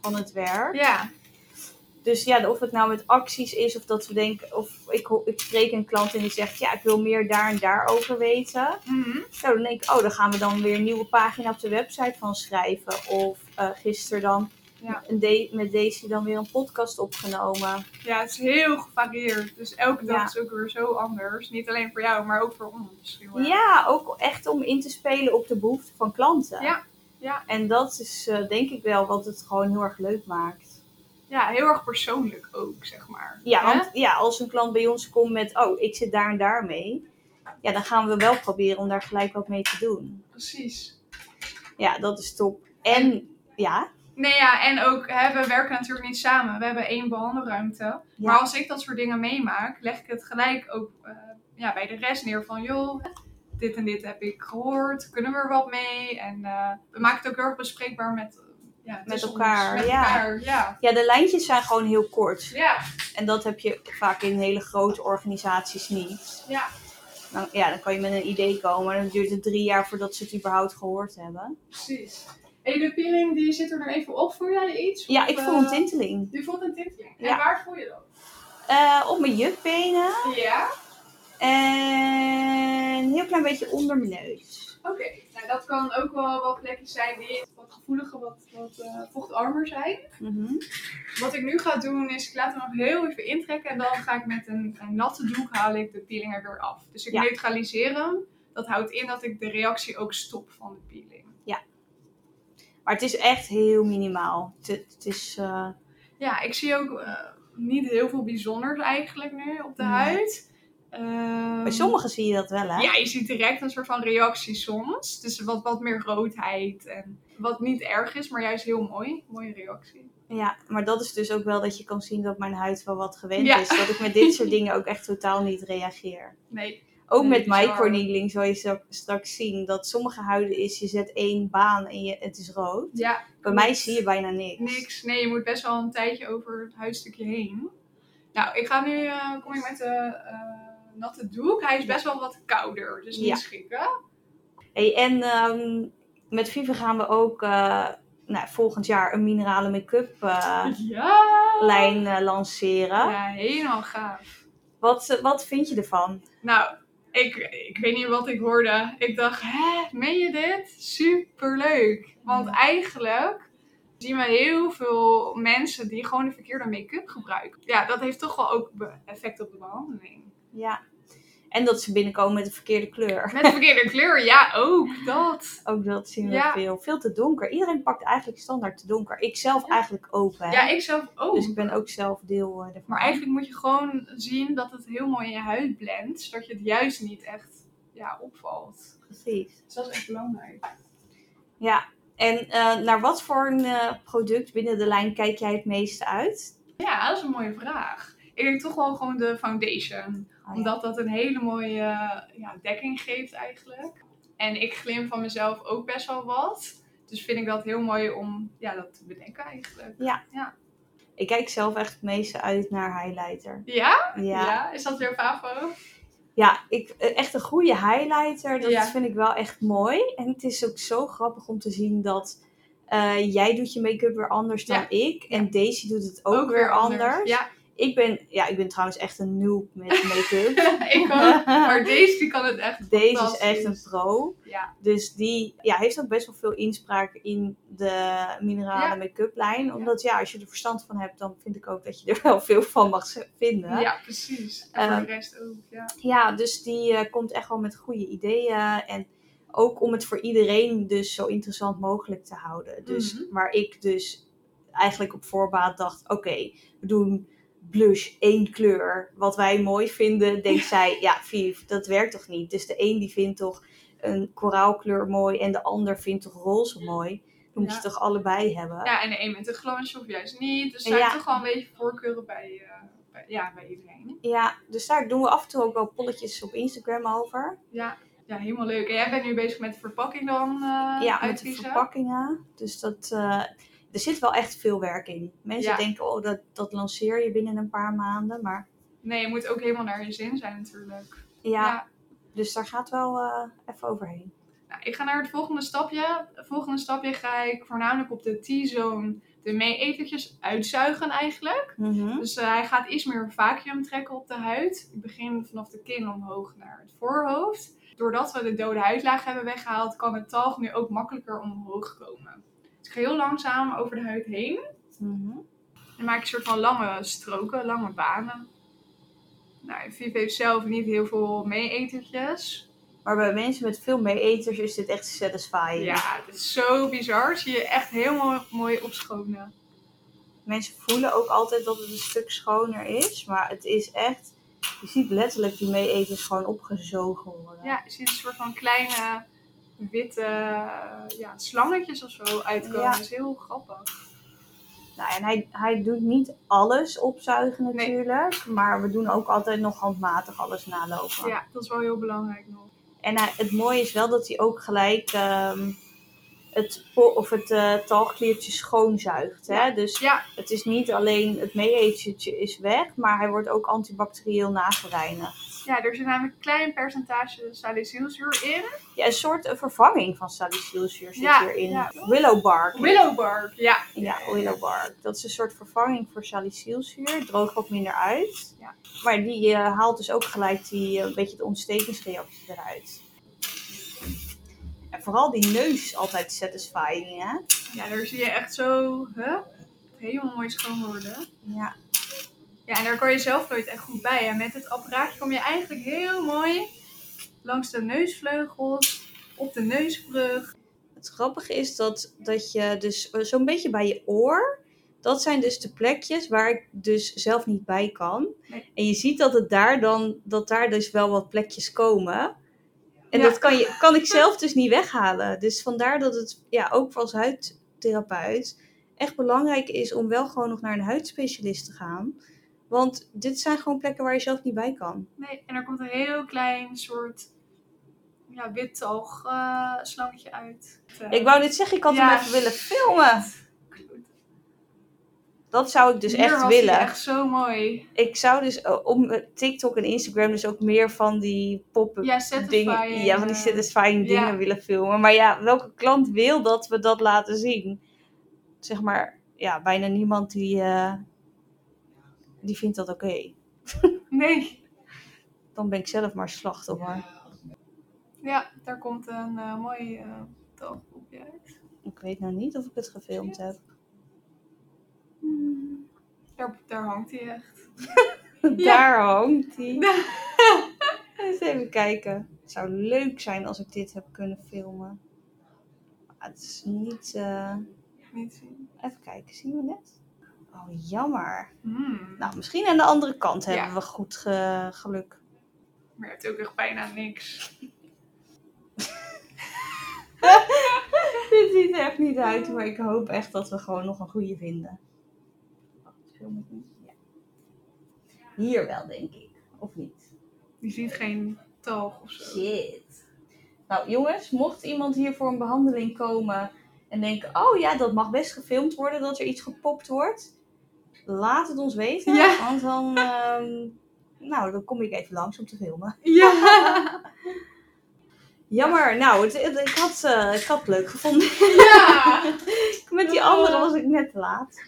van het werk. Ja, Dus ja, of het nou met acties is, of dat we denken, of ik, ik spreek een klant en die zegt, ja, ik wil meer daar en daar over weten. Mhm. Nou, dan denk ik, oh, dan gaan we dan weer een nieuwe pagina op de website van schrijven. Of eh gisteren dan Ja. de- met Daisy dan weer een podcast opgenomen. ja, het is heel gevarieerd. Dus elke dag Ja. is ook weer zo anders. Niet alleen voor jou, maar ook voor ons. Ja, ook echt om in te spelen op de behoeften van klanten. Ja, ja. En dat is eh, denk ik wel wat het gewoon heel erg leuk maakt. Ja, heel erg persoonlijk ook, zeg maar. Ja, want ja, als een klant bij ons komt met, oh, ik zit daar en daar mee. Ja, dan gaan we wel proberen om daar gelijk wat mee te doen. Precies. Ja, dat is top. En ja, Nee, ja, en ook, hè, we werken natuurlijk niet samen. We hebben één behandelruimte. Ja. Maar als ik dat soort dingen meemaak, leg ik het gelijk ook eh, ja, bij de rest neer van, joh, dit en dit heb ik gehoord. Kunnen we er wat mee? En eh, we maken het ook heel erg bespreekbaar met, eh, ja, Met tussen elkaar, Ons, met ja. elkaar, ja. ja, de lijntjes zijn gewoon heel kort. Ja, En dat heb je vaak in hele grote organisaties niet. ja. Dan, ja, dan kan je met een idee komen en dan duurt het drie jaar voordat ze het überhaupt gehoord hebben. precies. De peeling die zit er nog even op. Voel jij iets? Ja, Of, ik voel een eh, tinteling. Je voelt een tinteling. En Ja. waar voel je dat? Eh, op mijn jukbenen Ja. en een heel klein beetje onder mijn neus. Oké, nou dat kan ook wel wat plekjes zijn die wat gevoeliger, wat, wat eh, vochtarmer zijn. Mhm. Wat ik nu ga doen is, ik laat hem nog heel even intrekken en dan ga ik met een, een natte doek haal ik de peeling er weer af. Dus ik Ja. neutraliseer hem. Dat houdt in dat ik de reactie ook stop van de peeling. Maar het is echt heel minimaal. Het, het is... eh, Ja, ik zie ook eh, niet heel veel bijzonders eigenlijk nu op de Nee. huid. Ehm, bij sommigen zie je dat wel, hè? Ja, je ziet direct een soort van reactie soms. Dus wat, wat meer roodheid en wat niet erg is, maar juist heel mooi. Mooie reactie. Ja, maar dat is dus ook wel dat je kan zien dat mijn huid wel wat gewend Ja. is. Dat ik met dit soort dingen ook echt totaal niet reageer. Nee, Ook met microneedling zal je straks zien dat sommige huiden is, je zet één baan en je, het is rood. ja, Bij mij zie je bijna niks. niks. Nee, je moet best wel een tijdje over het huidstukje heen. Nou, ik ga nu, eh, kom ik met de eh, natte doek. Hij is best wel wat kouder, dus niet Ja. schrikken. Hey, en ehm, met Viva gaan we ook eh, nou, volgend jaar een minerale make-up Ja! lijn lanceren. Ja, helemaal gaaf. Wat, wat vind je ervan? Nou, ik, ik weet niet wat ik hoorde. Ik dacht, hè, meen je dit? Superleuk. Want eigenlijk zien we heel veel mensen die gewoon de verkeerde make-up gebruiken. Ja, dat heeft toch wel ook effect op de behandeling. Ja. En dat ze binnenkomen met de verkeerde kleur. Met de verkeerde kleur, ja, ook dat. Ook dat zien we Ja. veel. Veel te donker. Iedereen pakt eigenlijk standaard te donker. Ik zelf Ja. eigenlijk ook. Hè? Ja, ik zelf ook. Dus ik ben ook zelf deel eh, ervan. Maar eigenlijk moet je gewoon zien dat het heel mooi in je huid blendt, zodat je het juist niet echt ja, opvalt. Precies. Dus dat is echt belangrijk. Ja. En eh, naar wat voor een eh, product binnen de lijn kijk jij het meeste uit? Ja, dat is een mooie vraag. Ik denk toch wel gewoon de foundation. Oh, ja. Omdat dat een hele mooie ja, dekking geeft eigenlijk. En ik glim van mezelf ook best wel wat. Dus vind ik dat heel mooi om ja, dat te bedenken eigenlijk. Ik kijk zelf echt het meeste uit naar highlighter. Ja? Ja, Ja. ja. Is dat weer Favo? ik, eh, echt een goede highlighter. Dat Ja. vind ik wel echt mooi. En het is ook zo grappig om te zien dat eh, jij doet je make-up weer anders dan Ja. ik. En Daisy doet het ook, weer anders. Ja, Ik, ben, ja, ik ben trouwens echt een noob met make-up. ik ook. Maar deze die kan het echt Deze is echt een pro. Ja. Dus die ja, heeft ook best wel veel inspraak in de minerale Ja. make-up lijn. Omdat ja, als je er verstand van hebt, dan vind ik ook dat je er wel veel van mag vinden. Ja, precies. En voor Ehm, de rest ook, ja. Ja, dus die eh, komt echt wel met goede ideeën. En ook om het voor iedereen dus zo interessant mogelijk te houden. Dus Mhm. waar ik dus eigenlijk op voorbaat dacht, oké, we doen blush, één kleur. Wat wij mooi vinden, denkt zij, ja, Viv, dat werkt toch niet? Dus de een die vindt toch een koraalkleur mooi en de ander vindt toch roze mooi. Dan moet Ja. je toch allebei hebben. Ja, en de een met een glansje of juist niet. Dus er Ja. toch wel een beetje voorkeuren bij, eh, bij, ja, bij iedereen. Ja, dus daar doen we af en toe ook wel polletjes op Instagram over. Ja, ja, helemaal leuk. En jij bent nu bezig met de verpakking dan eh ja, met de verpakkingen. Dus dat, eh, er zit wel echt veel werk in. Mensen Ja. denken, oh, dat, dat lanceer je binnen een paar maanden. Maar Nee, je moet ook helemaal naar je zin zijn natuurlijk. ja, dus daar gaat wel eh, even overheen. Nou, ik ga naar het volgende stapje. Het volgende stapje ga ik voornamelijk op de T-zone de meeetertjes uitzuigen eigenlijk. Mhm. Dus eh, hij gaat iets meer vacuüm trekken op de huid. Ik begin vanaf de kin omhoog naar het voorhoofd. Doordat we de dode huidlaag hebben weggehaald, kan het talg nu ook makkelijker omhoog komen. Ik ga heel langzaam over de huid heen. Mhm. Dan maak ik een soort van lange stroken, lange banen. Nou, Viv heeft zelf niet heel veel meeetertjes. Maar bij mensen met veel meeeters is dit echt satisfying. Ja, het is zo bizar. Zie je echt helemaal mooi opschonen. Mensen voelen ook altijd dat het een stuk schoner is. Maar het is echt, je ziet letterlijk die meeeters gewoon opgezogen worden. Ja, je ziet een soort van kleine witte ja, slangetjes of zo uitkomen. Ja. Dat is heel grappig. Nou, en hij, hij doet niet alles opzuigen Nee. natuurlijk. Maar we doen ook altijd nog handmatig alles nalopen. Ja, dat is wel heel belangrijk nog. En hij, het mooie is wel dat hij ook gelijk ehm, het, of het eh, talgkliertje schoonzuigt. Hè? Ja. Dus Ja, het is niet alleen het meeetje is weg, maar hij wordt ook antibacterieel nagereinigd. Ja, er zit namelijk een klein percentage salicylzuur in. Ja, een soort vervanging van salicylzuur zit Ja, hierin. ja. Willow bark. Willowbark, ja. Ja, willow bark. Dat is een soort vervanging voor salicylzuur. Het droogt wat minder uit. Ja. Maar die eh, haalt dus ook gelijk die, eh, een beetje de ontstekingsreactie eruit. vooral die neus altijd satisfying, hè? Ja, daar zie je echt zo huh? helemaal mooi schoon worden. Ja. Ja, en daar kan je zelf nooit echt goed bij. En met het apparaatje kom je eigenlijk heel mooi langs de neusvleugels, op de neusbrug. Het grappige is dat, dat je dus eh, zo'n beetje bij je oor, dat zijn dus de plekjes waar ik dus zelf niet bij kan. Nee. En je ziet dat het daar dan, dat daar dus wel wat plekjes komen. En Ja. dat kan, je, kan ik zelf dus niet weghalen. Dus vandaar dat het ja, ook als huidtherapeut echt belangrijk is om wel gewoon nog naar een huidspecialist te gaan. Want dit zijn gewoon plekken waar je zelf niet bij kan. Nee, en er komt een heel klein soort ja, wit eh, slangetje uit. Eh, Ik wou dit zeggen, ik had Ja. hem even willen filmen. Dat zou ik dus Hier echt willen. echt zo mooi. Ik zou dus eh, op TikTok en Instagram dus ook meer van die pop-up Ja, dingen, ja, van die satisfying ja. dingen willen filmen. Maar ja, welke klant wil dat we dat laten zien? Zeg maar, ja, bijna niemand die, die vindt dat oké. Nee. Dan ben ik zelf maar slachtoffer. Ja, daar komt een eh, mooi eh talgpopje uit. Ik weet nou niet of ik het gefilmd heb. Daar, daar hangt hij echt. Daar hangt hij. Eens even kijken. Het zou leuk zijn als ik dit heb kunnen filmen. Maar het is niet... eh, Niet zien. Even kijken, zien we net? Oh, jammer. Hmm. Nou, misschien aan de andere kant Ja. hebben we goed ge- geluk. Maar je hebt ook echt bijna niks. Dit ziet er echt niet uit, maar ik hoop echt dat we gewoon nog een goede vinden. Wacht, film ik niet? Ja. Hier wel, denk ik. Of niet? Die ziet geen talg of zo. Shit. Nou, jongens, mocht iemand hier voor een behandeling komen en denken: oh ja, dat mag best gefilmd worden, dat er iets gepopt wordt, laat het ons weten. Ja. Want dan, ehm, nou, dan kom ik even langs om te filmen. Ja! Jammer, nou, het, het- ik, had, eh, ik had het leuk gevonden. Ja! Met die andere was ik net te laat.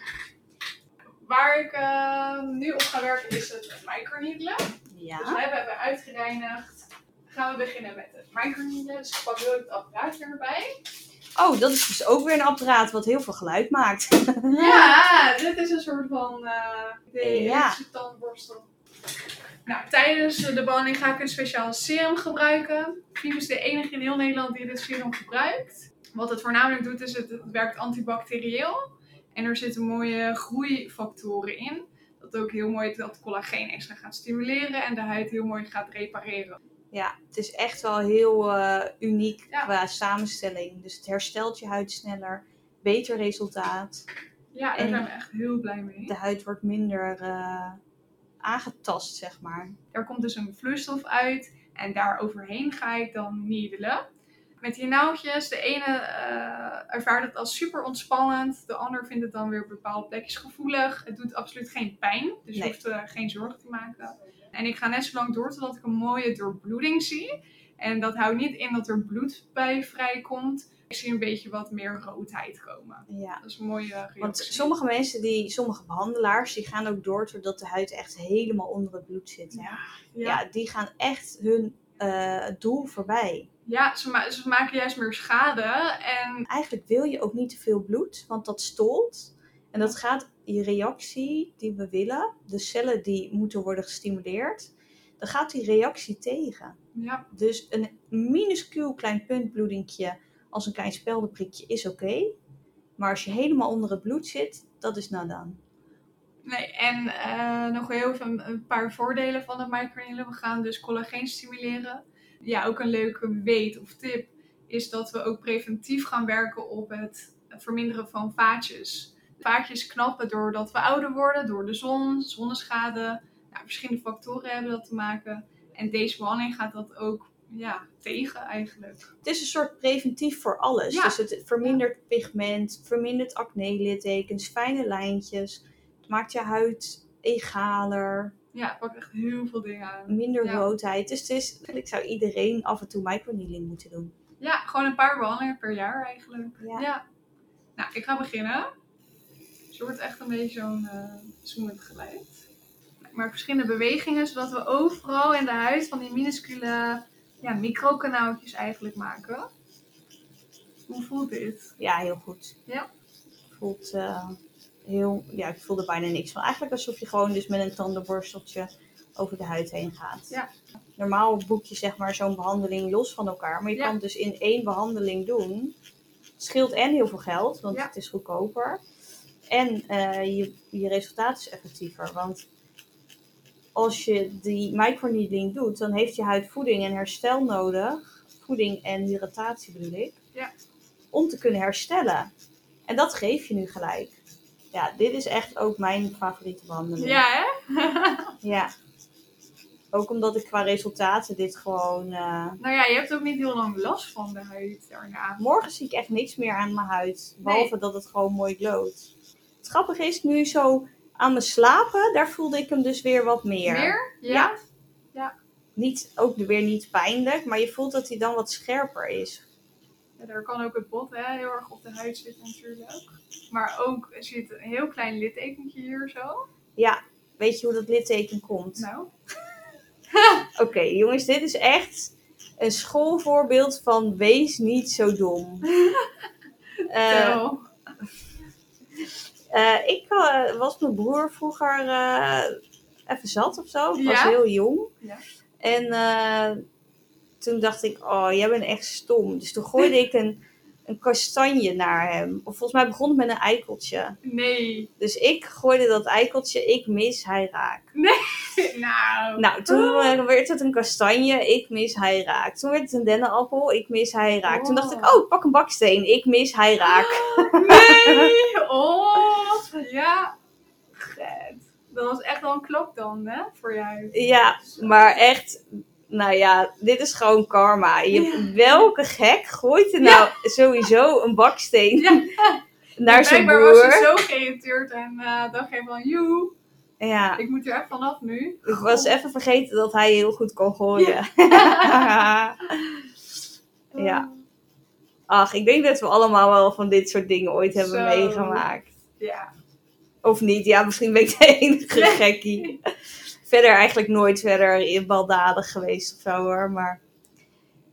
Waar ik eh, nu op ga werken is het microneedelen. Dus Ja. we hebben hebben uitgereinigd. Gaan we beginnen met het microneedelen. Dus ik pak heel het apparaatje erbij. Oh, dat is dus ook weer een apparaat wat heel veel geluid maakt. Ja, dit is een soort van de Ja. tandborstel. Nou, tijdens de behandeling ga ik een speciaal serum gebruiken. Piep is de enige in heel Nederland die dit serum gebruikt. Wat het voornamelijk doet is het, het werkt antibacterieel. En er zitten mooie groeifactoren in. Dat ook heel mooi dat collageen extra gaat stimuleren en de huid heel mooi gaat repareren. Ja, het is echt wel heel eh, uniek Ja. qua samenstelling. Dus het herstelt je huid sneller, beter resultaat. Ja, daar En- zijn we echt heel blij mee. De huid wordt minder eh, aangetast, zeg maar. Daar komt dus een vloeistof uit en daar overheen ga ik dan needelen. Met die naaldjes, de ene eh, ervaart het als super ontspannend, de ander vindt het dan weer op bepaalde plekjes gevoelig. Het doet absoluut geen pijn, dus je Nee. hoeft er geen zorgen te maken. En ik ga net zo lang door totdat ik een mooie doorbloeding zie. En dat houdt niet in dat er bloed bij vrijkomt. Ik zie een beetje wat meer roodheid komen. Ja. Dat is een mooie reactie. Want sommige mensen, die, sommige behandelaars, die gaan ook door totdat de huid echt helemaal onder het bloed zit. hè. Ja, Ja, ja. die gaan echt hun eh, doel voorbij. Ja ze, ma- ze maken juist meer schade. En Eigenlijk wil je ook niet te veel bloed, want dat stolt. En dat gaat die reactie die we willen, de cellen die moeten worden gestimuleerd, dan gaat die reactie tegen. ja, Dus een minuscuul klein puntbloedingje als een klein speldenprikje is oké. Maar als je helemaal onder het bloed zit, dat is nadan. Nee, en eh, nog heel even een, paar voordelen van het microneedelen. We gaan dus collageen stimuleren. Ja, ook een leuke weet of tip is dat we ook preventief gaan werken op het verminderen van vaatjes. Vaatjes knappen doordat we ouder worden, door de zon, zonneschade. Nou, verschillende factoren hebben dat te maken. En deze behandeling gaat dat ook ja, tegen eigenlijk. Het is een soort preventief voor alles. Ja. Dus het vermindert pigment, vermindert acne-littekens, fijne lijntjes. Het maakt je huid egaler, Ja, het pakt echt heel veel dingen aan. minder Ja. roodheid. Dus is, ik zou iedereen af en toe microneedling moeten doen. Ja, gewoon een paar behandelingen per jaar eigenlijk. Ja. Ja. Nou, ik ga beginnen. Dus je wordt echt een beetje zo'n eh zoemend geluid. Ik maak verschillende bewegingen, zodat we overal in de huid van die minuscule ja, microkanaaltjes eigenlijk maken. Hoe voelt dit? Ja, heel goed. Ja. Voelt eh, heel, ja, ik voel er bijna niks van. Eigenlijk alsof je gewoon dus met een tandenborsteltje over de huid heen gaat. Ja. Normaal boek je zeg maar zo'n behandeling los van elkaar. Maar je Ja. kan het dus in één behandeling doen. Het scheelt en heel veel geld, want Ja. het is goedkoper. En eh, je, je resultaat is effectiever. Want als je die microneedling doet, dan heeft je huid voeding en herstel nodig. Voeding en hydratatie bedoel ik. Ja. Om te kunnen herstellen. En dat geef je nu gelijk. Ja, dit is echt ook mijn favoriete behandeling. Ja, hè? Ja. Ook omdat ik qua resultaten dit gewoon... eh, nou ja, je hebt ook niet heel lang last van de huid daarna. Morgen zie ik echt niks meer aan mijn huid. Behalve dat het gewoon mooi glowt. Het grappige is, nu zo aan mijn slapen, daar voelde ik hem dus weer wat meer. Meer? Ja. Ja. Niet, ook weer niet pijnlijk, maar je voelt dat hij dan wat scherper is. Ja, daar kan ook het bot hè, heel erg op de huid zitten natuurlijk. Maar ook er zit een heel klein littekentje hier zo. Ja, weet je hoe dat litteken komt? Nou, Oké, jongens, dit is echt een schoolvoorbeeld van wees niet zo dom. Eh. Eh, ik eh, was mijn broer vroeger even zat of zo. Ik was heel jong. Ja. En toen dacht ik, oh, jij bent echt stom. Dus toen gooide ik een, een kastanje naar hem. Of volgens mij begon het met een eikeltje. Nee. Dus ik gooide dat eikeltje, ik mis, hij raak. Nou. Nou, toen eh, werd het een kastanje, ik mis, hij raak. Toen werd het een dennenappel, ik mis, hij raak. Toen dacht ik, Oh. oh, pak een baksteen, ik mis, hij raak. Nee! Oh! Ja. Vet. Dat was echt wel een klok dan, hè? Voor jou. Ja, maar echt, nou ja, dit is gewoon karma. Je, Ja. Welke gek gooit er nou sowieso een baksteen Ja. naar zijn Blijkbaar was broer? hij zo geïrriteerd en eh dacht hij van, joe, Ja, ik moet er echt vanaf nu. ik was even vergeten dat hij heel goed kon gooien. Ja. Ach, ik denk dat we allemaal wel van dit soort dingen ooit hebben Zo. meegemaakt. Ja. Of niet, ja, misschien ben ik de enige gekkie. Verder eigenlijk nooit verder in baldadig geweest of zo hoor, maar...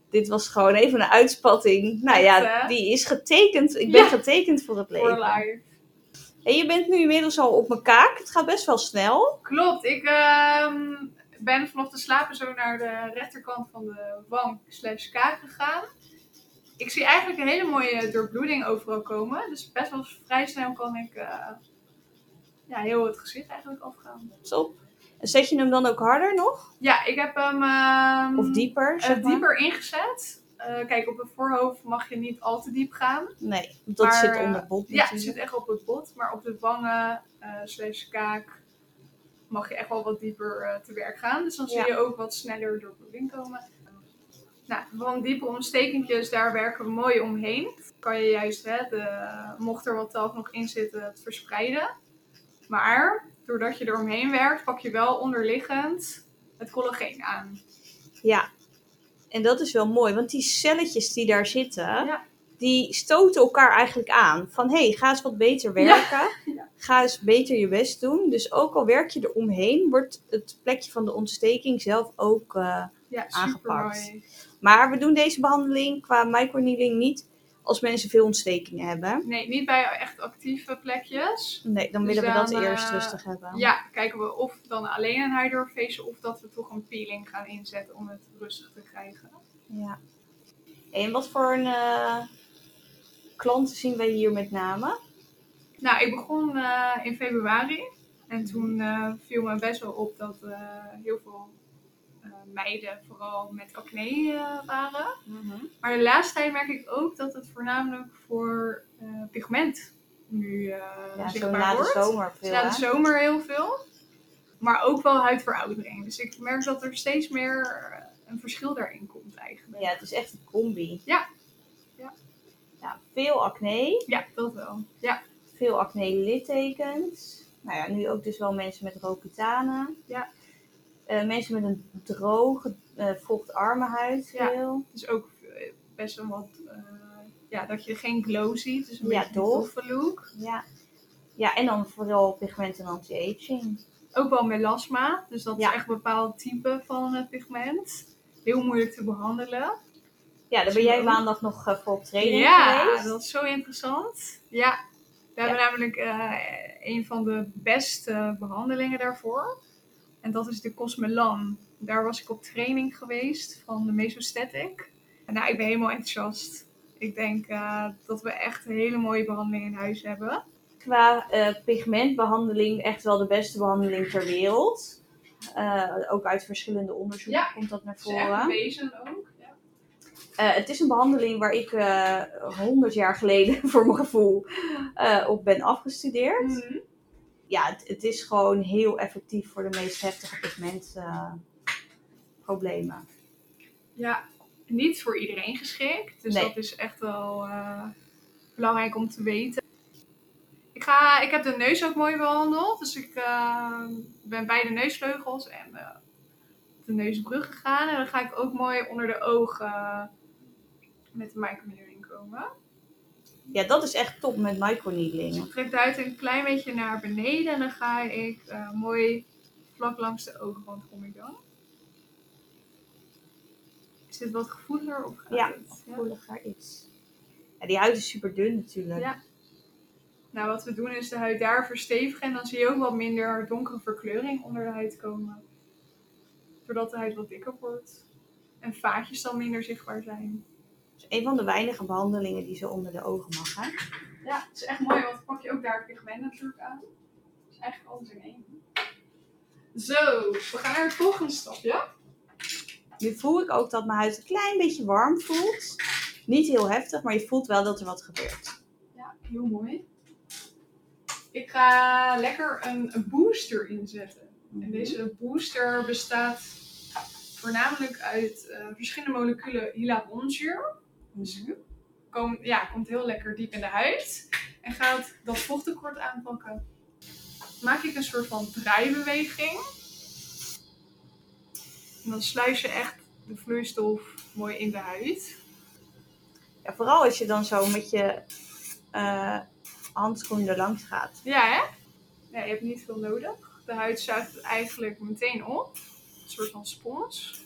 Dit was gewoon even een uitspatting. Nou ja, die is getekend. Ik ben Ja. getekend voor het Voor leven. live. En je bent nu inmiddels al op mijn kaak. Het gaat best wel snel. Klopt, ik ehm, ben vanaf de slapen zo naar de rechterkant van de wang slash kaak gegaan. Ik zie eigenlijk een hele mooie doorbloeding overal komen. Dus best wel vrij snel kan ik eh, ja, heel het gezicht eigenlijk afgaan. Top. Zet je hem dan ook harder nog? Ja, ik heb hem ehm, Of dieper? eh, Zeg maar? dieper ingezet. Eh, kijk, op het voorhoofd mag je niet al te diep gaan. Nee, dat Maar, zit onder het bot Ja, het natuurlijk. zit echt op het bot. Maar op de wangen eh slash kaak mag je echt wel wat dieper te werk gaan. Dus dan zie je ook wat sneller door bloeding komen. Nou, van diepe ontstekentjes, daar werken we mooi omheen. Kan je juist, hè, de, mocht er wat talk nog in zitten, het verspreiden. Maar doordat je er omheen werkt, pak je wel onderliggend het collageen aan. Ja. En dat is wel mooi, want die celletjes die daar zitten, Ja. die stoten elkaar eigenlijk aan. Van hé, hey, ga eens wat beter werken. Ja. Ga eens beter je best doen. Dus ook al werk je er omheen, wordt het plekje van de ontsteking zelf ook. eh, Aangepakt. mooi. Maar we doen deze behandeling qua microneedling niet als mensen veel ontstekingen hebben. Nee, niet bij echt actieve plekjes. Nee, dan Dus willen we dat dan, eerst eh, rustig hebben. Ja, kijken we of dan alleen een hydrofacial of dat we toch een peeling gaan inzetten om het rustig te krijgen. Ja. En wat voor een eh, klanten zien wij hier met name? Nou, ik begon eh, in februari en toen eh, viel me best wel op dat heel veel meiden vooral met acne eh, waren. Maar de laatste tijd merk ik ook dat het voornamelijk voor eh, pigment nu eh, Ja, zichtbaar na de wordt. zomer Dus veel, na de zomer heel veel. Maar ook wel huidveroudering. Dus ik merk dat er steeds meer een verschil daarin komt eigenlijk. Ja, het is echt een combi. Ja. Ja. Ja, veel acne, Ja, dat wel. Ja, veel acne littekens. Nou ja, nu ook dus wel mensen met rookutanen. Ja. Eh, mensen met een droge, eh vochtarme huid Ja. veel. dus ook eh, best wel wat... ja, dat je geen glow ziet. Dus een Ja, beetje een dof. doffe look. Ja. ja, en dan vooral pigment en anti-aging. Ook wel melasma. Dus dat Ja. is echt een bepaald type van het pigment. Heel moeilijk te behandelen. Ja, daar ben jij maandag nog voor op training ja, geweest. dat is zo interessant. Ja, we hebben namelijk een van de beste behandelingen daarvoor. En dat is de Cosmelan. Daar was ik op training geweest van de Mesostatic. En nou, ik ben helemaal enthousiast. Ik denk eh, dat we echt een hele mooie behandeling in huis hebben. Qua eh, pigmentbehandeling echt wel de beste behandeling ter wereld. Eh, ook uit verschillende onderzoeken Ja, komt dat naar voren. bewezen ook. Ja. Eh, het is een behandeling waar ik honderd jaar geleden, voor mijn gevoel, eh, op ben afgestudeerd. Mhm. Ja, het, het is gewoon heel effectief voor de meest heftige pigmentproblemen. Ja, niet voor iedereen geschikt. Dus Nee. dat is echt wel eh, belangrijk om te weten. Ik, ga, ik heb de neus ook mooi behandeld. Dus ik eh, ben bij de neusvleugels en eh, de neusbrug gegaan. En dan ga ik ook mooi onder de ogen met de microneedling komen. Ja, dat is echt top met microneedling. Ik trek de huid een klein beetje naar beneden. En dan ga ik eh, mooi vlak langs de oogwand kom ik dan. Is dit wat gevoeliger of gaat Ja, het? Ja. gevoeliger iets. Ja, die huid is super dun natuurlijk. Ja. Nou, wat we doen is de huid daar verstevigen en dan zie je ook wat minder donkere verkleuring onder de huid komen. Doordat de huid wat dikker wordt. En vaatjes dan minder zichtbaar zijn. Is een van de weinige behandelingen die zo onder de ogen mag. Hè? Ja, het is echt mooi, want dan pak je ook daar het pigment natuurlijk aan. Het is eigenlijk alles in één. Zo, we gaan naar het volgende stapje. Nu voel ik ook dat mijn huid een klein beetje warm voelt. Niet heel heftig, maar je voelt wel dat er wat gebeurt. Ja, heel mooi. Ik ga lekker een, een booster inzetten. En deze booster bestaat voornamelijk uit eh, verschillende moleculen hyaluronzuur. Dus kom, ja, komt heel lekker diep in de huid. En gaat dat vochttekort aanpakken. Maak ik een soort van draaibeweging. En dan sluis je echt de vloeistof mooi in de huid. Ja, vooral als je dan zo met je eh handschoen er langs gaat. Ja, hè? Ja, je hebt niet veel nodig. De huid zuigt het eigenlijk meteen op. Een soort van spons.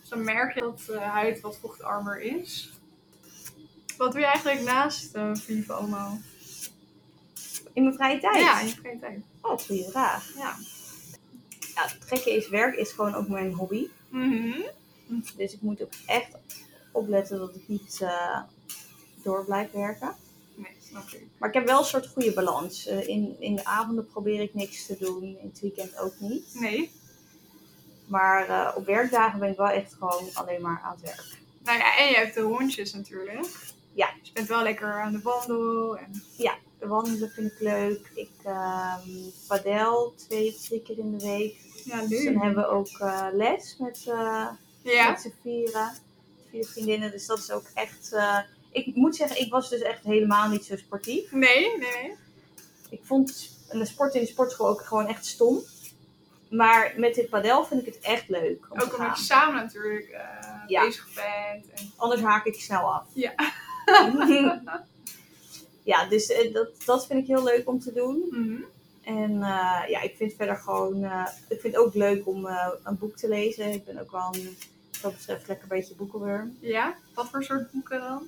Dus dan merk je dat de huid wat vochtarmer is. Wat doe je eigenlijk naast uh, allemaal? In mijn vrije tijd? Ja, in je vrije tijd. Oh, dat is een goede vraag. Ja. Ja, trekken is werk is gewoon ook mijn hobby. Mhm. Dus ik moet ook echt opletten dat ik niet eh, door blijf werken. Nee, snap ik. Maar ik heb wel een soort goede balans. Eh, in, in de avonden probeer ik niks te doen. In het weekend ook niet. Nee. Maar op werkdagen ben ik wel echt gewoon alleen maar aan het werk. Nou ja, en je hebt de hondjes natuurlijk. Ja. Dus je bent wel lekker aan de wandel. En... Wandelen vind ik leuk. Ik ehm padel twee drie keer in de week. Ja, Dus dan hebben we ook eh, les met, eh Ja. met z'n vieren. Vier vriendinnen. Dus dat is ook echt... eh, ik moet zeggen, ik was dus echt helemaal niet zo sportief. Nee, nee, nee. Ik vond de sport in de sportschool ook gewoon echt stom. Maar met dit padel vind ik het echt leuk om Ook omdat je samen natuurlijk Ja. bezig bent. En... Anders haak ik snel af. Ja. ja, dus eh, dat, dat vind ik heel leuk om te doen. Mhm. En eh, ja, ik vind verder gewoon... eh, ik vind het ook leuk om een boek te lezen. Ik ben ook wel een, wat dat betreft lekker een beetje boekenworm. Ja, wat voor soort boeken dan?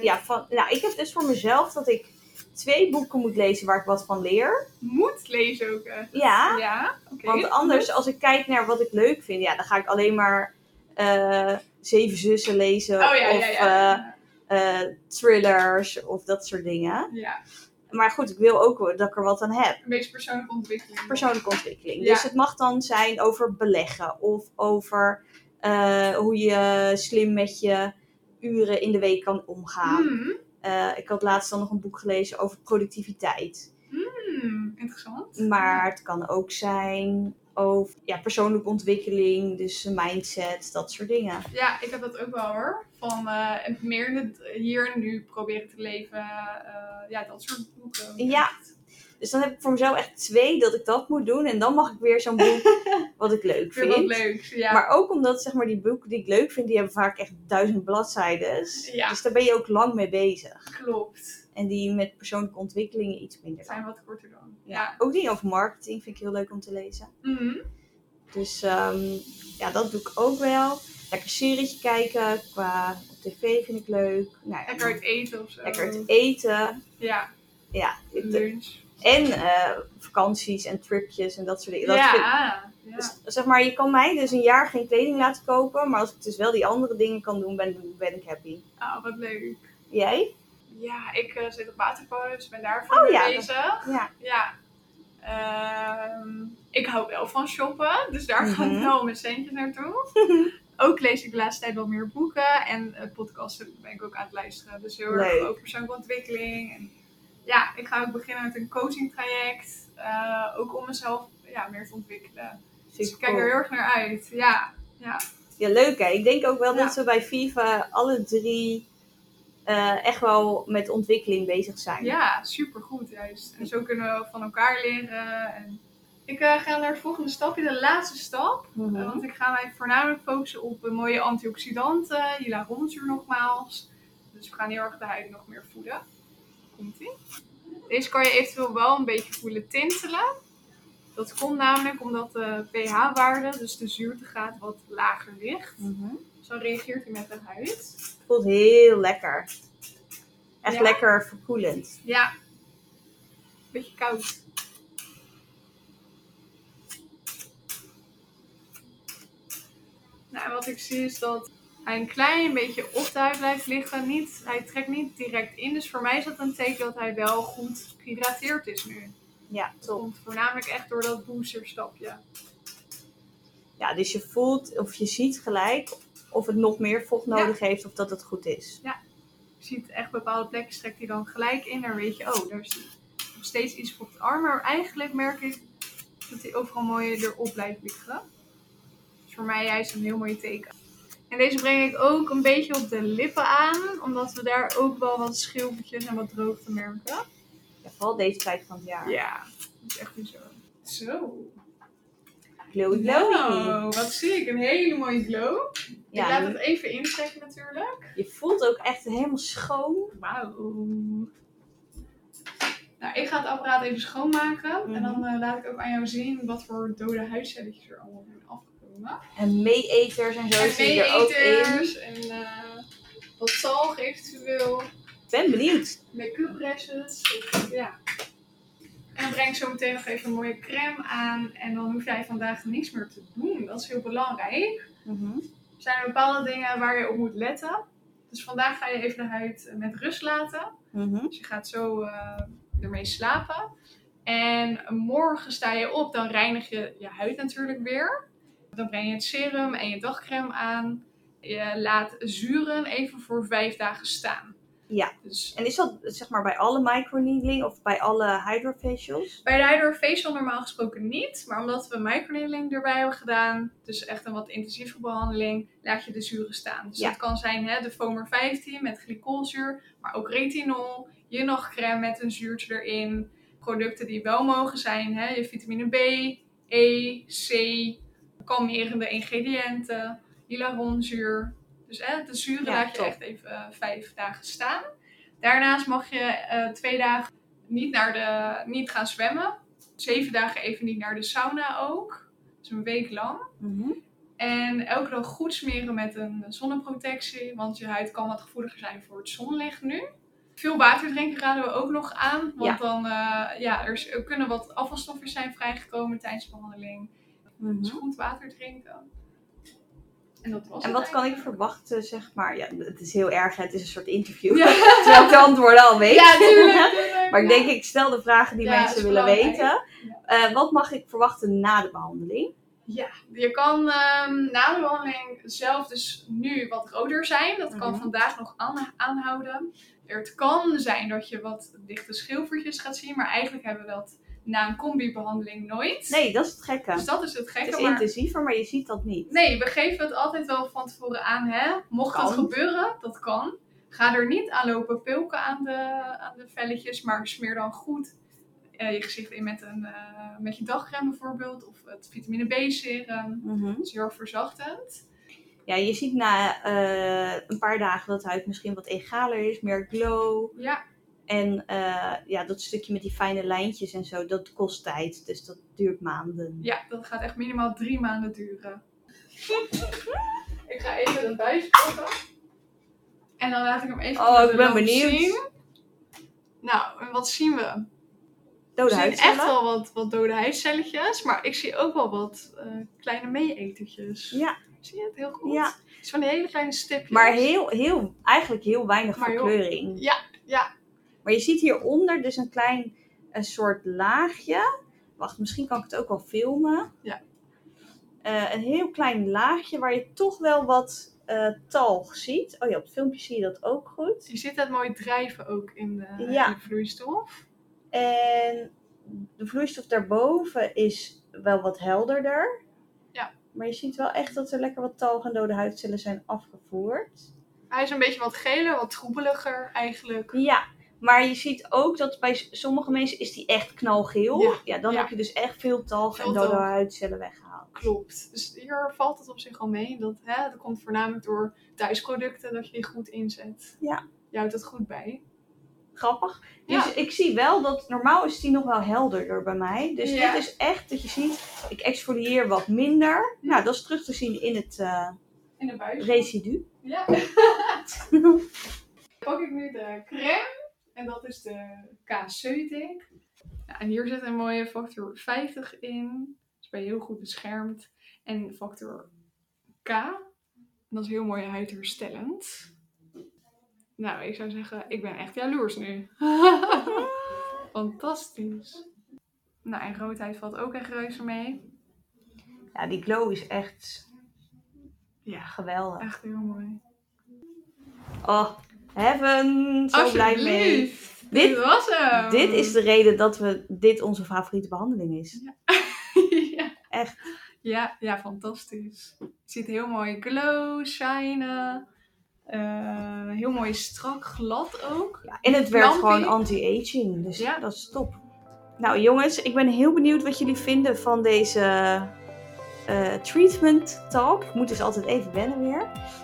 Ja, van, nou, ik heb dus voor mezelf dat ik twee boeken moet lezen waar ik wat van leer. Moet lezen ook echt. Ja, Ja, want anders als ik kijk naar wat ik leuk vind, ja, dan ga ik alleen maar eh, Zeven Zussen lezen. Oh ja, of ja, ja. Eh, thrillers of dat soort dingen. ja, Maar goed, ik wil ook dat ik er wat aan heb. een beetje persoonlijke ontwikkeling. Persoonlijke ontwikkeling. Ja. Dus het mag dan zijn over beleggen of over eh, hoe je slim met je uren in de week kan omgaan. Hmm, Eh, ik had laatst dan nog een boek gelezen over productiviteit. hmm, interessant. Maar het kan ook zijn over ja, persoonlijke ontwikkeling, dus mindset, dat soort dingen. Ja, ik heb dat ook wel hoor. Van eh, meer in het hier en nu proberen te leven. eh, ja, dat soort boeken. Ja. Dus dan heb ik voor mezelf echt twee dat ik dat moet doen. En dan mag ik weer zo'n boek wat ik leuk Weer wat vind. leuks. Ja. Maar ook omdat zeg maar, die boeken die ik leuk vind, die hebben vaak echt duizend bladzijden. Ja. Dus daar ben je ook lang mee bezig. Klopt. En die met persoonlijke ontwikkelingen iets minder. Zijn wat korter dan. Ja. Ook die over marketing vind ik heel leuk om te lezen. Mhm. Dus ehm, ja, dat doe ik ook wel. lekker serietje kijken. Qua op tv vind ik leuk. Nou, Lekker uit eten of zo. lekker uit eten. Ja, Ja, lunch. en eh, vakanties en tripjes en dat soort dingen. Dat ja, vind- ja. dus, zeg maar, je kan mij dus een jaar geen kleding laten kopen. Maar als ik dus wel die andere dingen kan doen, ben, ben ik happy. Oh, wat leuk. Jij? Ja, ik eh, zit op waterpolo, dus ben daar veel Oh, ja, bezig. Ja. Ja. Ehm, ik hou wel van shoppen, dus daar ga Mhm. ik wel mijn centjes naartoe. ook lees ik de laatste tijd wel meer boeken en uh, podcasten ben ik ook aan het luisteren. Dus heel erg over persoonlijke ontwikkeling. En ja, ik ga ook beginnen met een coaching traject. eh, ook om mezelf ja, meer te ontwikkelen. Dus ik kijk er heel erg naar uit. Ja, ja. Ja, leuk hè. Ik denk ook wel Ja. dat we bij Viva alle drie eh, echt wel met ontwikkeling bezig zijn. ja supergoed juist. En zo kunnen we van elkaar leren. En ik eh, ga naar de volgende stapje, de laatste stap. Mhm. Uh, want ik ga mij voornamelijk focussen op mooie antioxidanten, hyaluronizuur nogmaals. Dus we gaan heel erg de huid nog meer voeden. Komt ie. Deze kan je eventueel wel een beetje voelen tintelen. Dat komt namelijk omdat de pH-waarde, dus de zuurtegraad, wat lager ligt. Mhm. Zo reageert hij met de huid. Het voelt heel lekker. Echt Ja? lekker verkoelend. Ja. Beetje koud. Nou, en wat ik zie is dat hij een klein beetje op de huid blijft liggen. Niet, hij trekt niet direct in. Dus voor mij is dat een teken dat hij wel goed gehydrateerd is nu. Ja, Dat top. komt voornamelijk echt door dat boosterstapje. Ja, dus je voelt of je ziet gelijk of het nog meer vocht Ja. nodig heeft of dat het goed is. Je ziet echt bepaalde plekken trekt hij dan gelijk in. Dan weet je, oh, daar is nog steeds iets op het arm. Maar eigenlijk merk ik dat hij overal mooi erop blijft liggen. Dus voor mij juist een heel mooi teken. En deze breng ik ook een beetje op de lippen aan. Omdat we daar ook wel wat schilfertjes en wat droogte merken. Ja, vooral deze tijd van het jaar. Ja, dat is echt niet zo. Zo. Glowy glowy. Nou, wat zie ik? Een hele mooie glow. Ik Ja, laat het even intrekken natuurlijk. je voelt ook echt helemaal schoon. Wauw. Nou, ik ga het apparaat even schoonmaken. En Mhm. dan eh, laat ik ook aan jou zien wat voor dode huidcelletjes er allemaal zijn afgekomen. En meeeters en zo En er meeeters en eh, wat talg eventueel. Ik ben benieuwd. Make-up brushes. Ja. En dan breng ik zo meteen nog even een mooie crème aan. En dan hoef jij vandaag niks meer te doen. Dat is heel belangrijk. Mhm. Er zijn bepaalde dingen waar je op moet letten. Dus vandaag ga je even de huid met rust laten. Mhm. Dus je gaat zo eh, ermee slapen. En morgen sta je op, dan reinig je je huid natuurlijk weer. Dan breng je het serum en je dagcreme aan. Je laat zuren even voor vijf dagen staan. Ja. Dus En is dat zeg maar bij alle microneedling of bij alle hydrofacials? bij de hydrofacial normaal gesproken niet. Maar omdat we microneedling erbij hebben gedaan, dus echt een wat intensieve behandeling, laat je de zuren staan. Dus Ja. dat kan zijn hè, de Foamer 15 met glycolzuur, maar ook retinol, je nachtcreme met een zuurtje erin. Producten die wel mogen zijn, hè, je vitamine B, E, C, kalmerende ingrediënten, hyaluronizuur. Dus hè, de zuren Ja, laat je top. echt even eh, vijf dagen staan. Daarnaast mag je eh, twee dagen niet, naar de, niet gaan zwemmen. Zeven dagen even niet naar de sauna ook. Dus een week lang. Mhm. En elke dag goed smeren met een zonneprotectie. Want je huid kan wat gevoeliger zijn voor het zonlicht nu. Veel water drinken raden we ook nog aan. Want Ja. dan eh, ja, er, is- er kunnen wat afvalstoffen zijn vrijgekomen tijdens de behandeling. Mhm. Dus goed water drinken. En dat was En het wat kan ik verwachten, zeg maar? Ja, het is heel erg, het is een soort interview. Ja, Terwijl ik de antwoorden al weet. ja tuurlijk. tuurlijk, maar ik denk, ik stel de vragen die Ja, mensen willen weten. Eh, wat mag ik verwachten na de behandeling? Ja, je kan ehm, na de behandeling zelf dus nu wat roder zijn. Dat kan Mhm. vandaag nog aan- aanhouden. Het kan zijn dat je wat dichte schilfertjes gaat zien, maar eigenlijk hebben we dat na een combi-behandeling nooit. Nee, dat is het gekke. Dus dat is het het gekke. is Maar intensiever, maar je ziet dat niet. nee, we geven het altijd wel van tevoren aan. Hè? Mocht dat gebeuren, dat kan. Ga er niet aan lopen pulken aan de, aan de velletjes, maar smeer dan goed eh, je gezicht in met, een, eh, met je dagcreme bijvoorbeeld. Of het vitamine B serum. Mhm. Dat is heel erg verzachtend. Ja, je ziet na eh, een paar dagen dat de huid misschien wat egaler is, meer glow. Ja, En eh, ja, dat stukje met die fijne lijntjes en zo, dat kost tijd. Dus dat duurt maanden. ja, dat gaat echt minimaal drie maanden duren. Ik ga even een buis pakken. En dan laat ik hem even Oh, ik ben benieuwd. zien. Nou, en wat zien we? Dode We zien echt wel wat, wat dode huidcelletjes, maar ik zie ook wel wat eh, kleine meeetertjes. Ja. Zie je het heel goed? Ja. Het is van die hele kleine stipjes. Maar heel, heel, eigenlijk heel weinig Maar verkleuring. Ja, ja. Maar je ziet hieronder dus een klein een soort laagje. Wacht, misschien kan ik het ook wel filmen. Ja. Eh, een heel klein laagje waar je toch wel wat eh, talg ziet. Oh ja, op het filmpje zie je dat ook goed. Je ziet het mooi drijven ook in de, Ja. in de vloeistof. En de vloeistof daarboven is wel wat helderder. Ja. Maar je ziet wel echt dat er lekker wat talg en dode huidcellen zijn afgevoerd. Hij is een beetje wat geler, wat troebeliger eigenlijk. Ja, maar je ziet ook dat bij sommige mensen is die echt knalgeel. Ja, Ja, dan ja. heb je dus echt veel talg en dode talg. huidcellen weggehaald. Klopt. Dus hier valt het op zich al mee. Dat, hè, dat komt voornamelijk door thuisproducten dat je die goed inzet. Ja. Je houdt het goed bij. Grappig. Ja. Dus ik zie wel dat normaal is die nog wel helderder bij mij. Dus dit is echt dat je ziet, ik exfolieer wat minder. Nou, dat is terug te zien in het eh, In de buis. residu. Ja. pak ik nu de crème. En dat is de K-Ceutic. Ja, en hier zit een mooie factor 50 in. Dus ben je heel goed beschermd. En factor K. En dat is heel mooi huidherstellend. Nou, ik zou zeggen, ik ben echt jaloers nu. Fantastisch. Nou, en roodheid valt ook echt reuze mee. Ja, die glow is echt Ja, geweldig. echt heel mooi. Oh, heaven. Zo blij mee. Dit- Dit was hem. Dit is de reden dat we, dit onze favoriete behandeling is. ja. Echt. Ja, ja, fantastisch. Je ziet heel mooi glow, shinen. Eh, heel mooi strak, glad ook. Ja, en het werkt gewoon anti-aging. Dus Ja. dat is top. Nou jongens, ik ben heel benieuwd wat jullie vinden van deze eh, treatment talk. Ik moet dus altijd even wennen weer.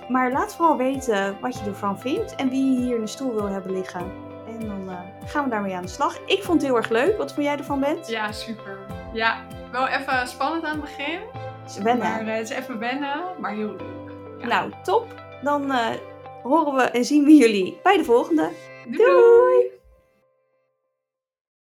Maar laat vooral weten wat je ervan vindt en wie je hier in de stoel wil hebben liggen. En dan eh, gaan we daarmee aan de slag. Ik vond het heel erg leuk. Wat vond jij ervan, Bent? Ja, super. Ja, wel even spannend aan het begin. Wennen. Maar eh, het is even wennen, maar heel leuk. Ja. Nou, top. Dan horen we en zien we jullie bij de volgende. doei. Doei!